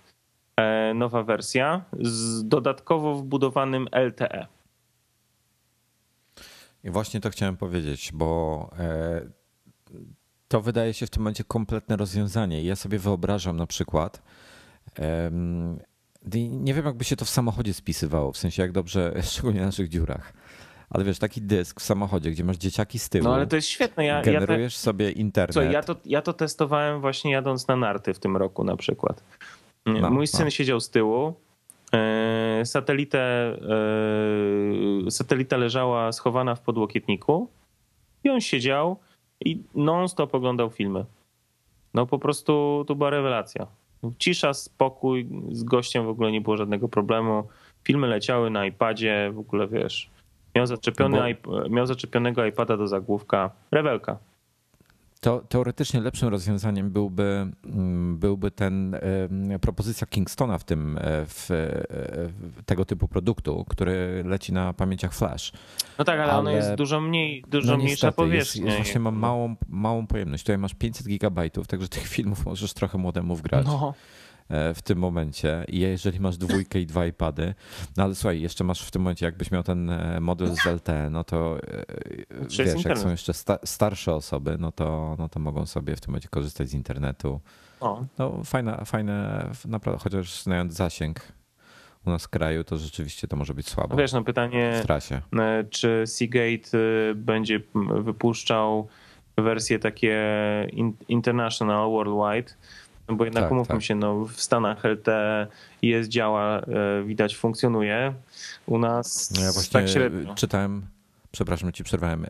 e, nowa wersja z dodatkowo wbudowanym LTE. I właśnie to chciałem powiedzieć, bo to wydaje się w tym momencie kompletne rozwiązanie. Ja sobie wyobrażam na przykład, nie wiem jakby się to w samochodzie spisywało, w sensie jak dobrze, [laughs] szczególnie na naszych dziurach ale wiesz, taki dysk w samochodzie, gdzie masz dzieciaki z tyłu. No ale to jest świetne. Ja, generujesz ja te... sobie internet. Co, ja to, ja to testowałem właśnie jadąc na narty w tym roku na przykład. No, Mój syn no. siedział z tyłu, e, Satelitę, e, satelita leżała schowana w podłokietniku i on siedział i non-stop oglądał filmy. No po prostu to była rewelacja. Cisza, spokój, z gościem w ogóle nie było żadnego problemu. filmy leciały na iPadzie, w ogóle wiesz, miał, zaczepiony, bo... miał zaczepionego iPada do zagłówka, rewelka. To teoretycznie lepszym rozwiązaniem byłby, mm, byłby ten propozycja Kingstona w tym e, w, w tego typu produktu, który leci na pamięciach flash. No tak, ale, ale... ona jest dużo mniej, dużo no mniejsza powierzchnia. Jest, jest właśnie ma małą, małą pojemność. Tutaj masz 500 gigabajtów, także tych filmów [laughs] możesz trochę młodemu wgrać. No e, w tym momencie. I jeżeli masz dwójkę i dwa iPady, no ale słuchaj, jeszcze masz w tym momencie, jakbyś miał ten e, model z LTE, no to wiesz, jak są jeszcze sta starsze osoby, no to, no to mogą sobie w tym momencie korzystać z internetu. O. No fajne, fajne, naprawdę, chociaż znając zasięg u nas w kraju, to rzeczywiście to może być słabo. No wiesz, no pytanie, czy Seagate będzie wypuszczał wersje takie international, worldwide, no bo jednak tak, umówmy tak. się, no w Stanach LTE jest działa, y, widać funkcjonuje. U nas no ja właśnie tak średnio. czytałem, przepraszam, ci przerwałem.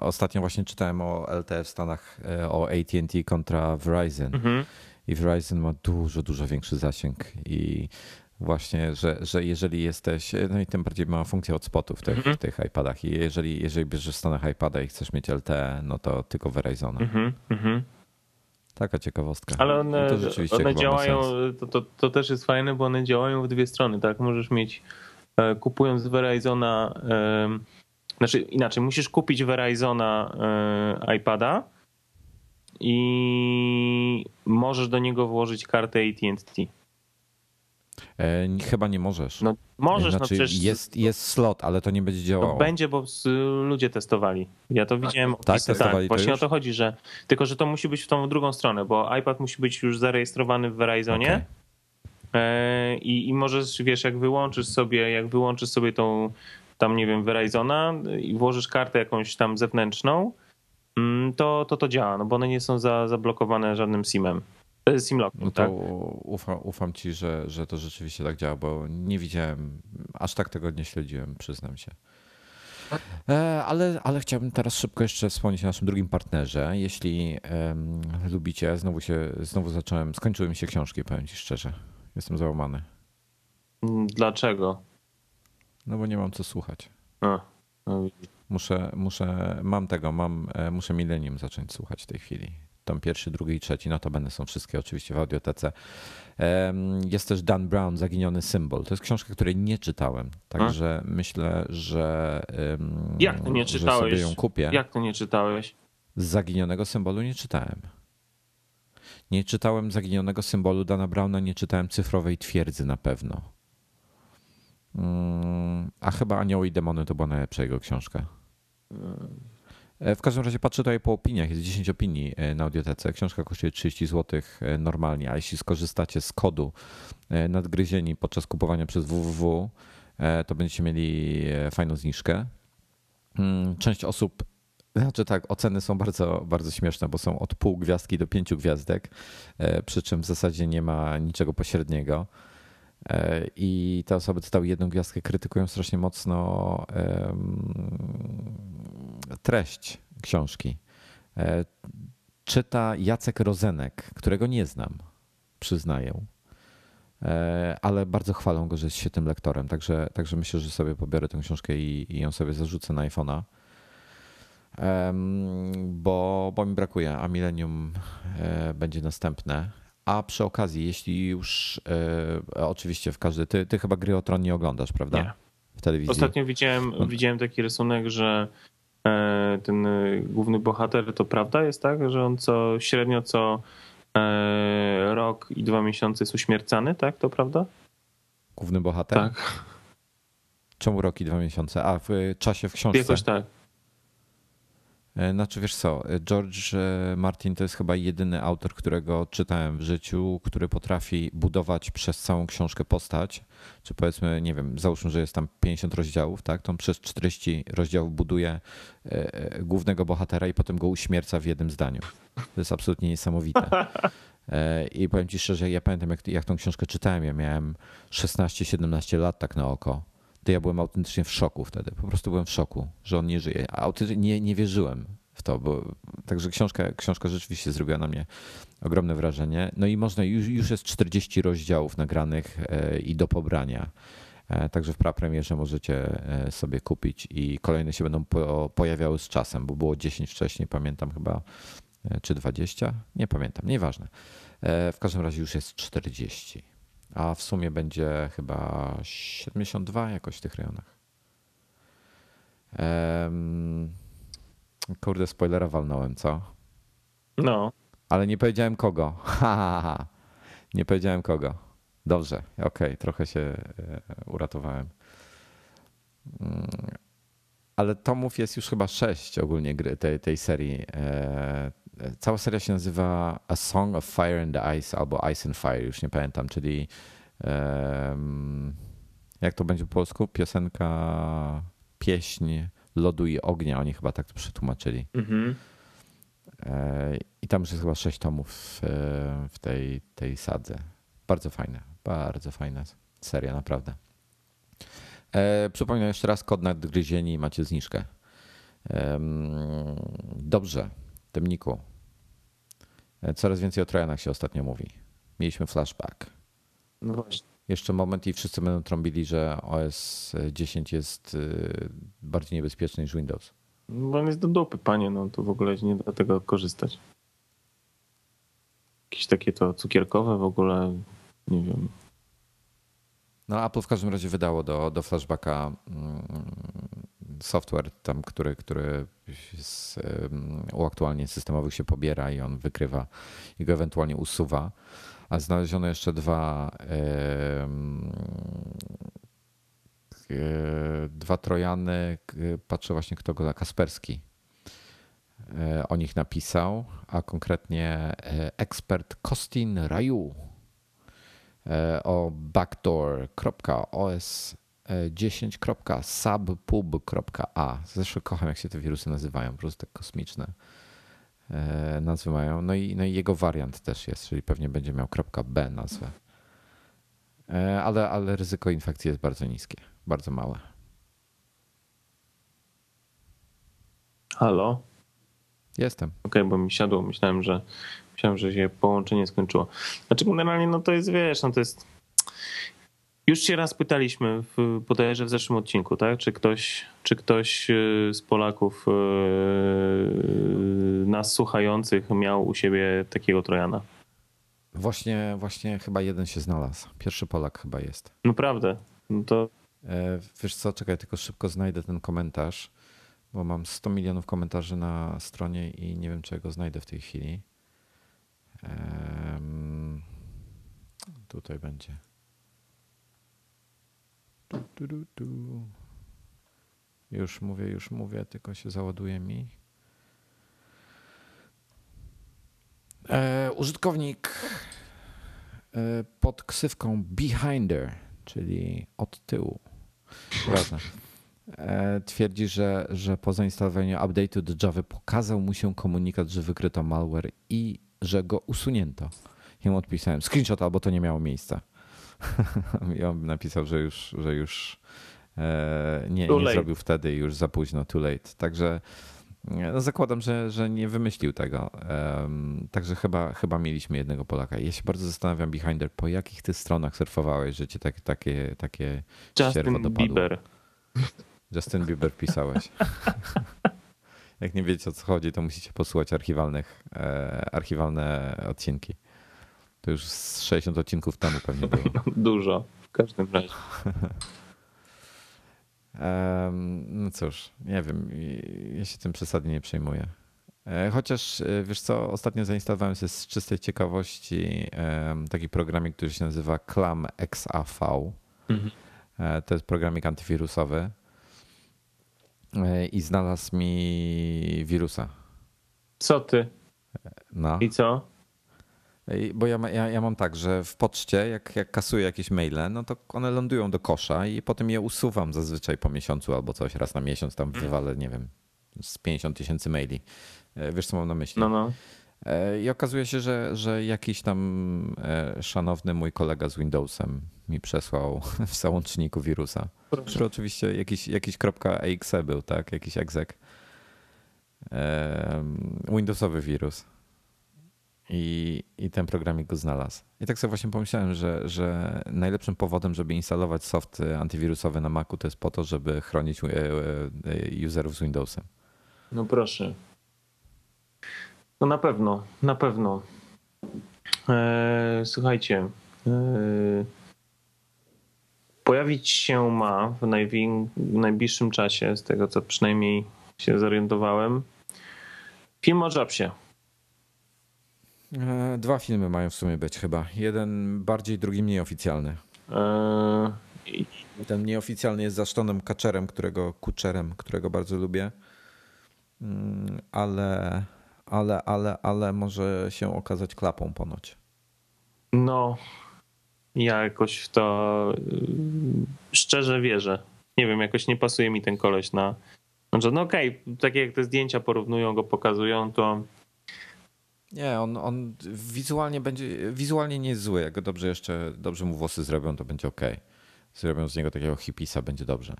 Ostatnio właśnie czytałem o LTE w Stanach, y, o AT&T kontra Verizon. Mhm. I Verizon ma dużo, dużo większy zasięg i Właśnie, że, że jeżeli jesteś, no i tym bardziej ma funkcję hotspotów w tych, tych iPadach i jeżeli, jeżeli bierzesz w Stanach iPada i chcesz mieć LTE, no to tylko Verizona. Mm -hmm. Taka ciekawostka. Ale one, no one działają, to, to, to, też jest fajne, bo one działają w dwie strony, tak? Możesz mieć, e, kupując Verizona, e, znaczy inaczej, musisz kupić Verizona e, iPada i możesz do niego włożyć kartę AT&T. E, chyba nie możesz. No możesz, znaczy, no przecież... Jest, jest slot, ale to nie będzie działało. No będzie, bo ludzie testowali. Ja to widziałem. Tak, tak testowali tak, Właśnie już? o to chodzi, że tylko, że to musi być w tą drugą stronę, bo iPad musi być już zarejestrowany w Verizonie okay. E, i, i możesz, wiesz, jak wyłączysz sobie, jak wyłączysz sobie tą tam, nie wiem, Verizona i włożysz kartę jakąś tam zewnętrzną, mm, to to, to działa, no bo one nie są za, zablokowane żadnym SIM-em. Simlock. No to tak? ufam, ufam ci, że, że to rzeczywiście tak działa, bo nie widziałem, aż tak tego nie śledziłem, przyznam się. E, ale, ale chciałbym teraz szybko jeszcze wspomnieć o naszym drugim partnerze. Jeśli um, lubicie, znowu się, znowu zacząłem, skończyły mi się książki, powiem ci szczerze. Jestem załamany. Dlaczego? No bo nie mam co słuchać. A, no muszę, muszę, mam tego, mam, e, muszę Millennium zacząć słuchać w tej chwili tom pierwszy, drugi i trzeci, no to będą są wszystkie oczywiście w audiotece. Jest też Dan Brown, Zaginiony symbol. To jest książka, której nie czytałem, także myślę, że Jak to nie czytałeś? sobie ją kupię. Jak to nie czytałeś? Z Zaginionego symbolu nie czytałem. Nie czytałem Zaginionego symbolu Dana Browna, nie czytałem Cyfrowej Twierdzy na pewno. Mm, a chyba Anioły i Demony to była najlepsza jego książka. Hmm. E, w każdym razie patrzę tutaj po opiniach, jest 10 opinii e, na audiotece. Książka kosztuje 30 zł e, normalnie, a jeśli skorzystacie z kodu nadgryzieni podczas kupowania przez www, to będziecie mieli fajną zniżkę. Mm, część osób, znaczy tak, oceny są bardzo, bardzo śmieszne, bo są od pół gwiazdki do pięciu gwiazdek, przy czym w zasadzie nie ma niczego pośredniego. I te osoby dostały jedną gwiazdkę, krytykują strasznie mocno treść książki. E, czyta Jacek Rozenek, którego nie znam, przyznaję. E, ale bardzo chwalą go, że jest świetnym lektorem. Także, także myślę, że sobie pobiorę tę książkę i, i ją sobie zarzucę na iPhone'a. Bo, bo mi brakuje, a Millennium e, będzie następne. A przy okazji, jeśli już oczywiście w każdy. Ty, ty chyba gry o tron nie oglądasz, prawda? Nie. W telewizji. Ostatnio widziałem, no. widziałem taki rysunek, że E, ten e, główny bohater, to prawda jest tak, że on co średnio co e, rok i dwa miesiące jest uśmiercany, tak? To prawda? Główny bohater? Tak. Czemu rok i dwa miesiące? A w czasie w książce? Jakoś tak. E, znaczy wiesz co, George e, Martin to jest chyba jedyny autor, którego czytałem w życiu, który potrafi budować przez całą książkę postać, czy powiedzmy, nie wiem, załóżmy, że jest tam 50 rozdziałów, tak, to on przez 40 rozdziałów buduje e, głównego bohatera i potem go uśmierca w jednym zdaniu. To jest absolutnie niesamowite. I powiem ci szczerze, ja pamiętam jak, jak tą książkę czytałem, ja miałem 16-17 lat tak na oko to ja byłem autentycznie w szoku wtedy. Po prostu byłem w szoku, że on nie żyje. A nie, nie wierzyłem w to, bo także książka, książka rzeczywiście zrobiła na mnie ogromne wrażenie. No i można, już, już jest 40 rozdziałów nagranych e, i do pobrania. Także w prapremierze możecie sobie kupić i kolejne się będą pojawiały z czasem, bo było 10 wcześniej, pamiętam chyba, czy 20? Nie pamiętam, nieważne. W każdym razie już jest 40, a w sumie będzie chyba 72 jakoś w tych rejonach. Kurde, spoilera walnąłem, co? No. Ale nie powiedziałem kogo. [laughs] Ha, ha, ha. Nie powiedziałem kogo. Dobrze, okej, okay, trochę się e, uratowałem. Mm, ale tomów jest już chyba sześć ogólnie gry tej, tej serii. E, e, cała seria się nazywa A Song of Fire and Ice albo Ice and Fire, już nie pamiętam, czyli jak to będzie po polsku? Piosenka, pieśń lodu i ognia, oni chyba tak to przetłumaczyli. Mhm. I tam już jest chyba sześć tomów w tej, tej sadze. Bardzo fajne, bardzo fajna seria, naprawdę. E, przypominam jeszcze raz, kod nadgryzieni i macie zniżkę. E, dobrze, Temniku. E, coraz więcej o Trojanach się ostatnio mówi. Mieliśmy flashback. No właśnie. Jeszcze moment i wszyscy będą trąbili, że OS 10 jest y, bardziej niebezpieczny niż Windows. No on jest do dupy, panie, no to w ogóle nie da tego korzystać. Jakieś takie to cukierkowe w ogóle, nie wiem. No Apple w każdym razie wydało do, do flashbacka mm, software tam, który, który z uaktualnień systemowych się pobiera i on wykrywa i go ewentualnie usuwa. A znaleziono jeszcze dwa dwa Trojany, patrzę właśnie kto go, Kasperski e, o nich napisał, a konkretnie e, ekspert Kostin Raju e, o backdoor.os10.subpub.a. Zresztą kocham, jak się te wirusy nazywają, po prostu tak kosmiczne nazwy mają. No i, no i jego wariant też jest, czyli pewnie będzie miał .b nazwę. Ale, ale ryzyko infekcji jest bardzo niskie, bardzo małe. Halo? Jestem. Okej, okay, bo mi siadło. Myślałem, że myślałem, że się połączenie skończyło. Znaczy generalnie no to jest, wiesz, no to jest już się raz pytaliśmy w, bodajże w zeszłym odcinku, tak? Czy ktoś, czy ktoś y, z Polaków yy, nas słuchających miał u siebie takiego Trojana? Właśnie, właśnie chyba jeden się znalazł. Pierwszy Polak chyba jest. Naprawdę? No to... E, wiesz co, czekaj, tylko szybko znajdę ten komentarz bo mam 100 milionów komentarzy na stronie i nie wiem, czego znajdę w tej chwili. Um, tutaj będzie. Już mówię, już mówię, tylko się załaduje mi. E, użytkownik e, pod ksywką Behinder, czyli od tyłu. E, twierdzi, że, że po zainstalowaniu update'u do Java pokazał mu się komunikat, że wykryto malware i że go usunięto. Ja mu odpisałem screenshot, albo to nie miało miejsca. [laughs] I on napisał, że już, że już e, nie, nie zrobił wtedy już za późno, too late. Także e, no zakładam, że, że nie wymyślił tego. także chyba, chyba mieliśmy jednego Polaka. Ja się bardzo zastanawiam, Behinder, po jakich ty stronach surfowałeś, że cię tak, takie, takie Justin Bieber. [laughs] Justin Bieber pisałeś. [laughs] Jak nie wiecie o co chodzi, to musicie posłuchać archiwalnych, e, archiwalne odcinki. To już z 60 odcinków temu pewnie było. [laughs] Dużo, w każdym razie. [laughs] no cóż, nie wiem, ja się tym przesadnie nie przejmuję. E, chociaż e, wiesz co, ostatnio zainstalowałem sobie z czystej ciekawości taki programik, który się nazywa Clam XAV. Mhm. E, to jest programik antywirusowy i znalazł mi wirusa. Co ty? No. I co? Bo ja, ja, ja mam tak, że w poczcie, jak, jak kasuję jakieś maile, no to one lądują do kosza i potem je usuwam zazwyczaj po miesiącu albo coś, raz na miesiąc tam wywalę, nie wiem, z 50 tysięcy maili. E, wiesz, co mam na myśli? No, no. E, I okazuje się, że, że jakiś tam e, szanowny mój kolega z Windowsem mi przesłał [laughs] w załączniku wirusa. Proszę. Który oczywiście jakiś, jakiś .exe był, tak? Jakiś exec. Windowsowy wirus. I, I ten programik go znalazł. I tak sobie właśnie pomyślałem, że, że najlepszym powodem, żeby instalować soft antywirusowy na Macu, to jest po to, żeby chronić e, e, userów z Windowsem. No proszę. No na pewno, na pewno. Eee, słuchajcie. Eee, pojawić się ma w, w najbliższym czasie, z tego co przynajmniej się zorientowałem, film o Jobsie. E, dwa filmy mają w sumie być chyba. Jeden bardziej, drugi mniej oficjalny. Eee... Ten nieoficjalny jest za Sztonem Kaczerem, którego Kuczerem, którego bardzo lubię. Mm, ale, ale, ale, ale może się okazać klapą ponoć. No, ja jakoś w to y, szczerze wierzę. Nie wiem, jakoś nie pasuje mi ten koleś na. Znaczy, no okej, okay, takie jak te zdjęcia porównują go, pokazują, to nie, on, on wizualnie będzie, wizualnie nie jest zły. Jak go dobrze jeszcze, dobrze mu włosy zrobią, to będzie ok. Zrobią z niego takiego hipisa, będzie dobrze.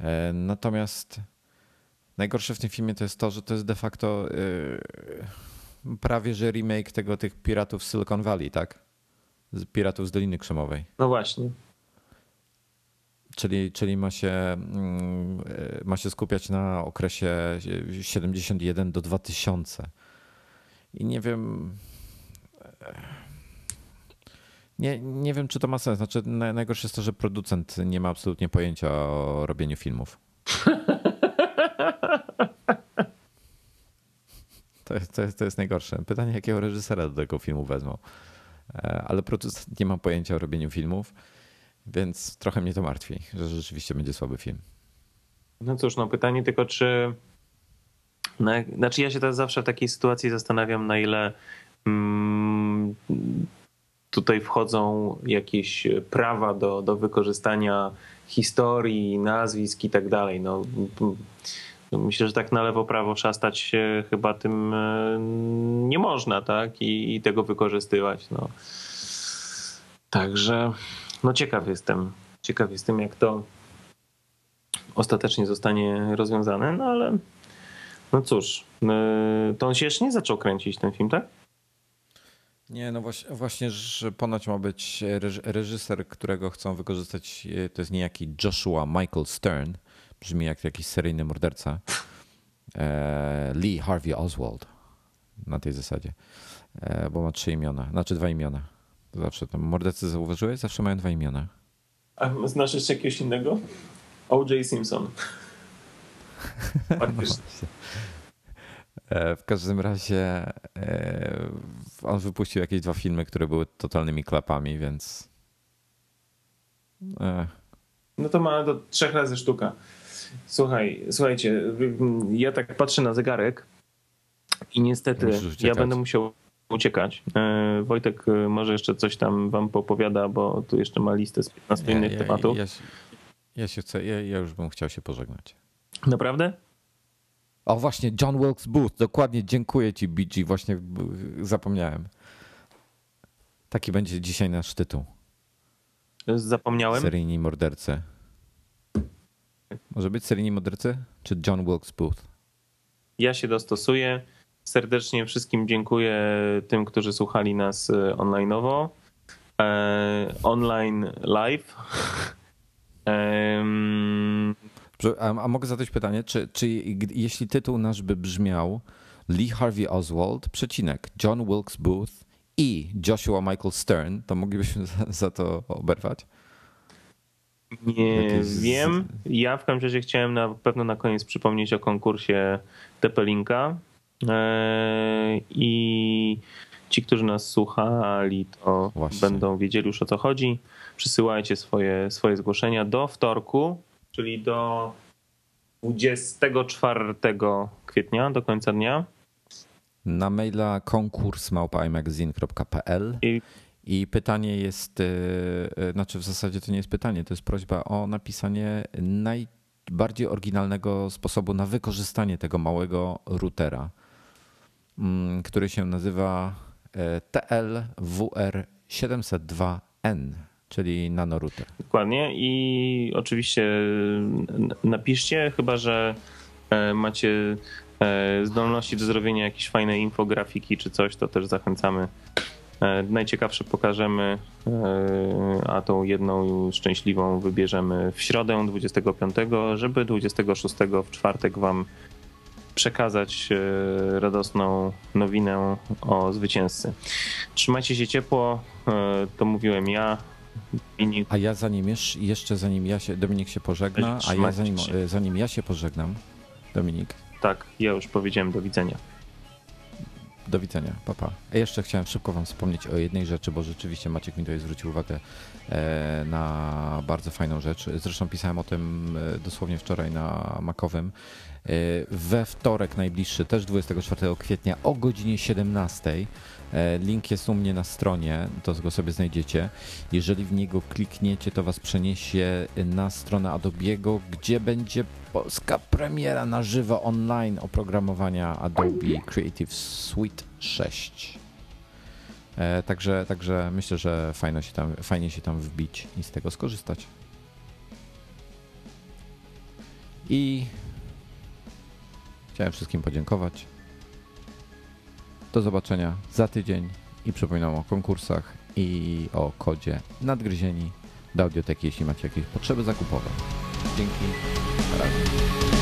E, natomiast najgorsze w tym filmie to jest to, że to jest de facto yy, prawie że remake tego tych piratów z Silicon Valley, tak? Z piratów z Doliny Krzemowej. No właśnie. Czyli, czyli ma, się, mm, e, ma się skupiać na okresie 71 do 2000 i nie wiem. Nie, nie wiem, czy to ma sens. Znaczy, najgorsze jest to, że producent nie ma absolutnie pojęcia o robieniu filmów. [laughs] To jest, to, jest, to jest najgorsze. Pytanie, jakiego reżysera do tego filmu wezmą. E, ale producent nie ma pojęcia o robieniu filmów, więc trochę mnie to martwi, że rzeczywiście będzie słaby film. No cóż, no pytanie tylko, czy no, znaczy ja się teraz zawsze w takiej sytuacji zastanawiam, na ile mm, tutaj wchodzą jakieś prawa do, do wykorzystania historii, nazwisk i tak dalej. No, no, myślę, że tak na lewo, prawo szastać się chyba tym e, nie można, tak? I, i tego wykorzystywać. No. Także no ciekaw jestem. Ciekaw jestem, jak to ostatecznie zostanie rozwiązane, no ale no cóż, y, to on się jeszcze nie zaczął kręcić ten film, tak? Nie, no właśnie, właśnie, że ponoć ma być reżyser, którego chcą wykorzystać, y, to jest niejaki Joshua Michael Stern, brzmi jak jakiś seryjny morderca. E, Lee Harvey Oswald na tej zasadzie, e, bo ma trzy imiona, znaczy dwa imiona. Zawsze tam mordercy zauważyłeś? Zawsze mają dwa imiona. A znasz jeszcze jakiegoś innego? O.J. Simpson. Faktycznie. [laughs] E, w każdym razie e, on wypuścił jakieś dwa filmy, które były totalnymi klapami, więc. E. No to ma do trzech razy sztuka. Słuchaj, słuchajcie, ja tak patrzę na zegarek i niestety ja będę musiał uciekać. Wojtek może jeszcze coś tam wam popowiada, bo tu jeszcze ma listę z 15 innych ja, tematów. Ja, ja, się chcę, ja, ja już bym chciał się pożegnać. Naprawdę? O właśnie, John Wilkes Booth, dokładnie, dziękuję ci BG, właśnie zapomniałem. Taki będzie dzisiaj nasz tytuł. Zapomniałem? Seryjni mordercy. Może być seryjni mordercy? Czy John Wilkes Booth? Ja się dostosuję. Serdecznie wszystkim dziękuję tym, którzy słuchali nas e, online'owo. E, online live. [laughs] A, a mogę zadać pytanie, czy, czy jeśli tytuł nasz by brzmiał Lee Harvey Oswald, przecinek, John Wilkes Booth i Joshua Michael Stern, to moglibyśmy [laughs] za, za to oberwać? Nie Jakieś... wiem. Ja w każdym razie chciałem na pewno na koniec przypomnieć o konkursie Tepelinka. Eee, I ci, którzy nas słuchali, to Właśnie. będą wiedzieli już o co chodzi. Przysyłajcie swoje, swoje zgłoszenia do wtorku czyli do 24 kwietnia, do końca dnia. Na maila konkurs I... I pytanie jest, e, e, znaczy w zasadzie to nie jest pytanie, to jest prośba o napisanie najbardziej oryginalnego sposobu na wykorzystanie tego małego routera, mm, który się nazywa e, TLWR702N czyli nanorouter. Dokładnie i oczywiście napiszcie, chyba że e, macie e, zdolności do zrobienia jakiejś fajnej infografiki czy coś, to też zachęcamy. E, najciekawsze pokażemy, a tą jedną szczęśliwą wybierzemy w środę 25, żeby 26 w czwartek wam przekazać radosną nowinę o zwycięzcy. Trzymajcie się ciepło, to mówiłem ja, A ja zanim jeszcze zanim ja się, Dominik się pożegna, a ja zanim, zanim ja się pożegnam, Dominik. Tak, ja już powiedziałem do widzenia. Do widzenia, papa. A jeszcze chciałem szybko wam wspomnieć o jednej rzeczy, bo rzeczywiście Maciek mi tutaj zwrócił uwagę e, na bardzo fajną rzecz. Zresztą pisałem o tym e, dosłownie wczoraj na Makowym. E, we wtorek najbliższy, też 24 kwietnia o godzinie 17 E, link jest u mnie na stronie, to go sobie znajdziecie. Jeżeli w niego klikniecie, to was przeniesie na stronę Adobe'ego, gdzie będzie polska premiera na żywo online oprogramowania Adobe Creative Suite 6. E, także, także myślę, że fajno się tam, fajnie się tam wbić i z tego skorzystać. I chciałem wszystkim podziękować. Do zobaczenia za tydzień i przypominam o konkursach i o kodzie nadgryzieni do audioteki, jeśli macie jakieś potrzeby zakupowe. Dzięki. Na razie.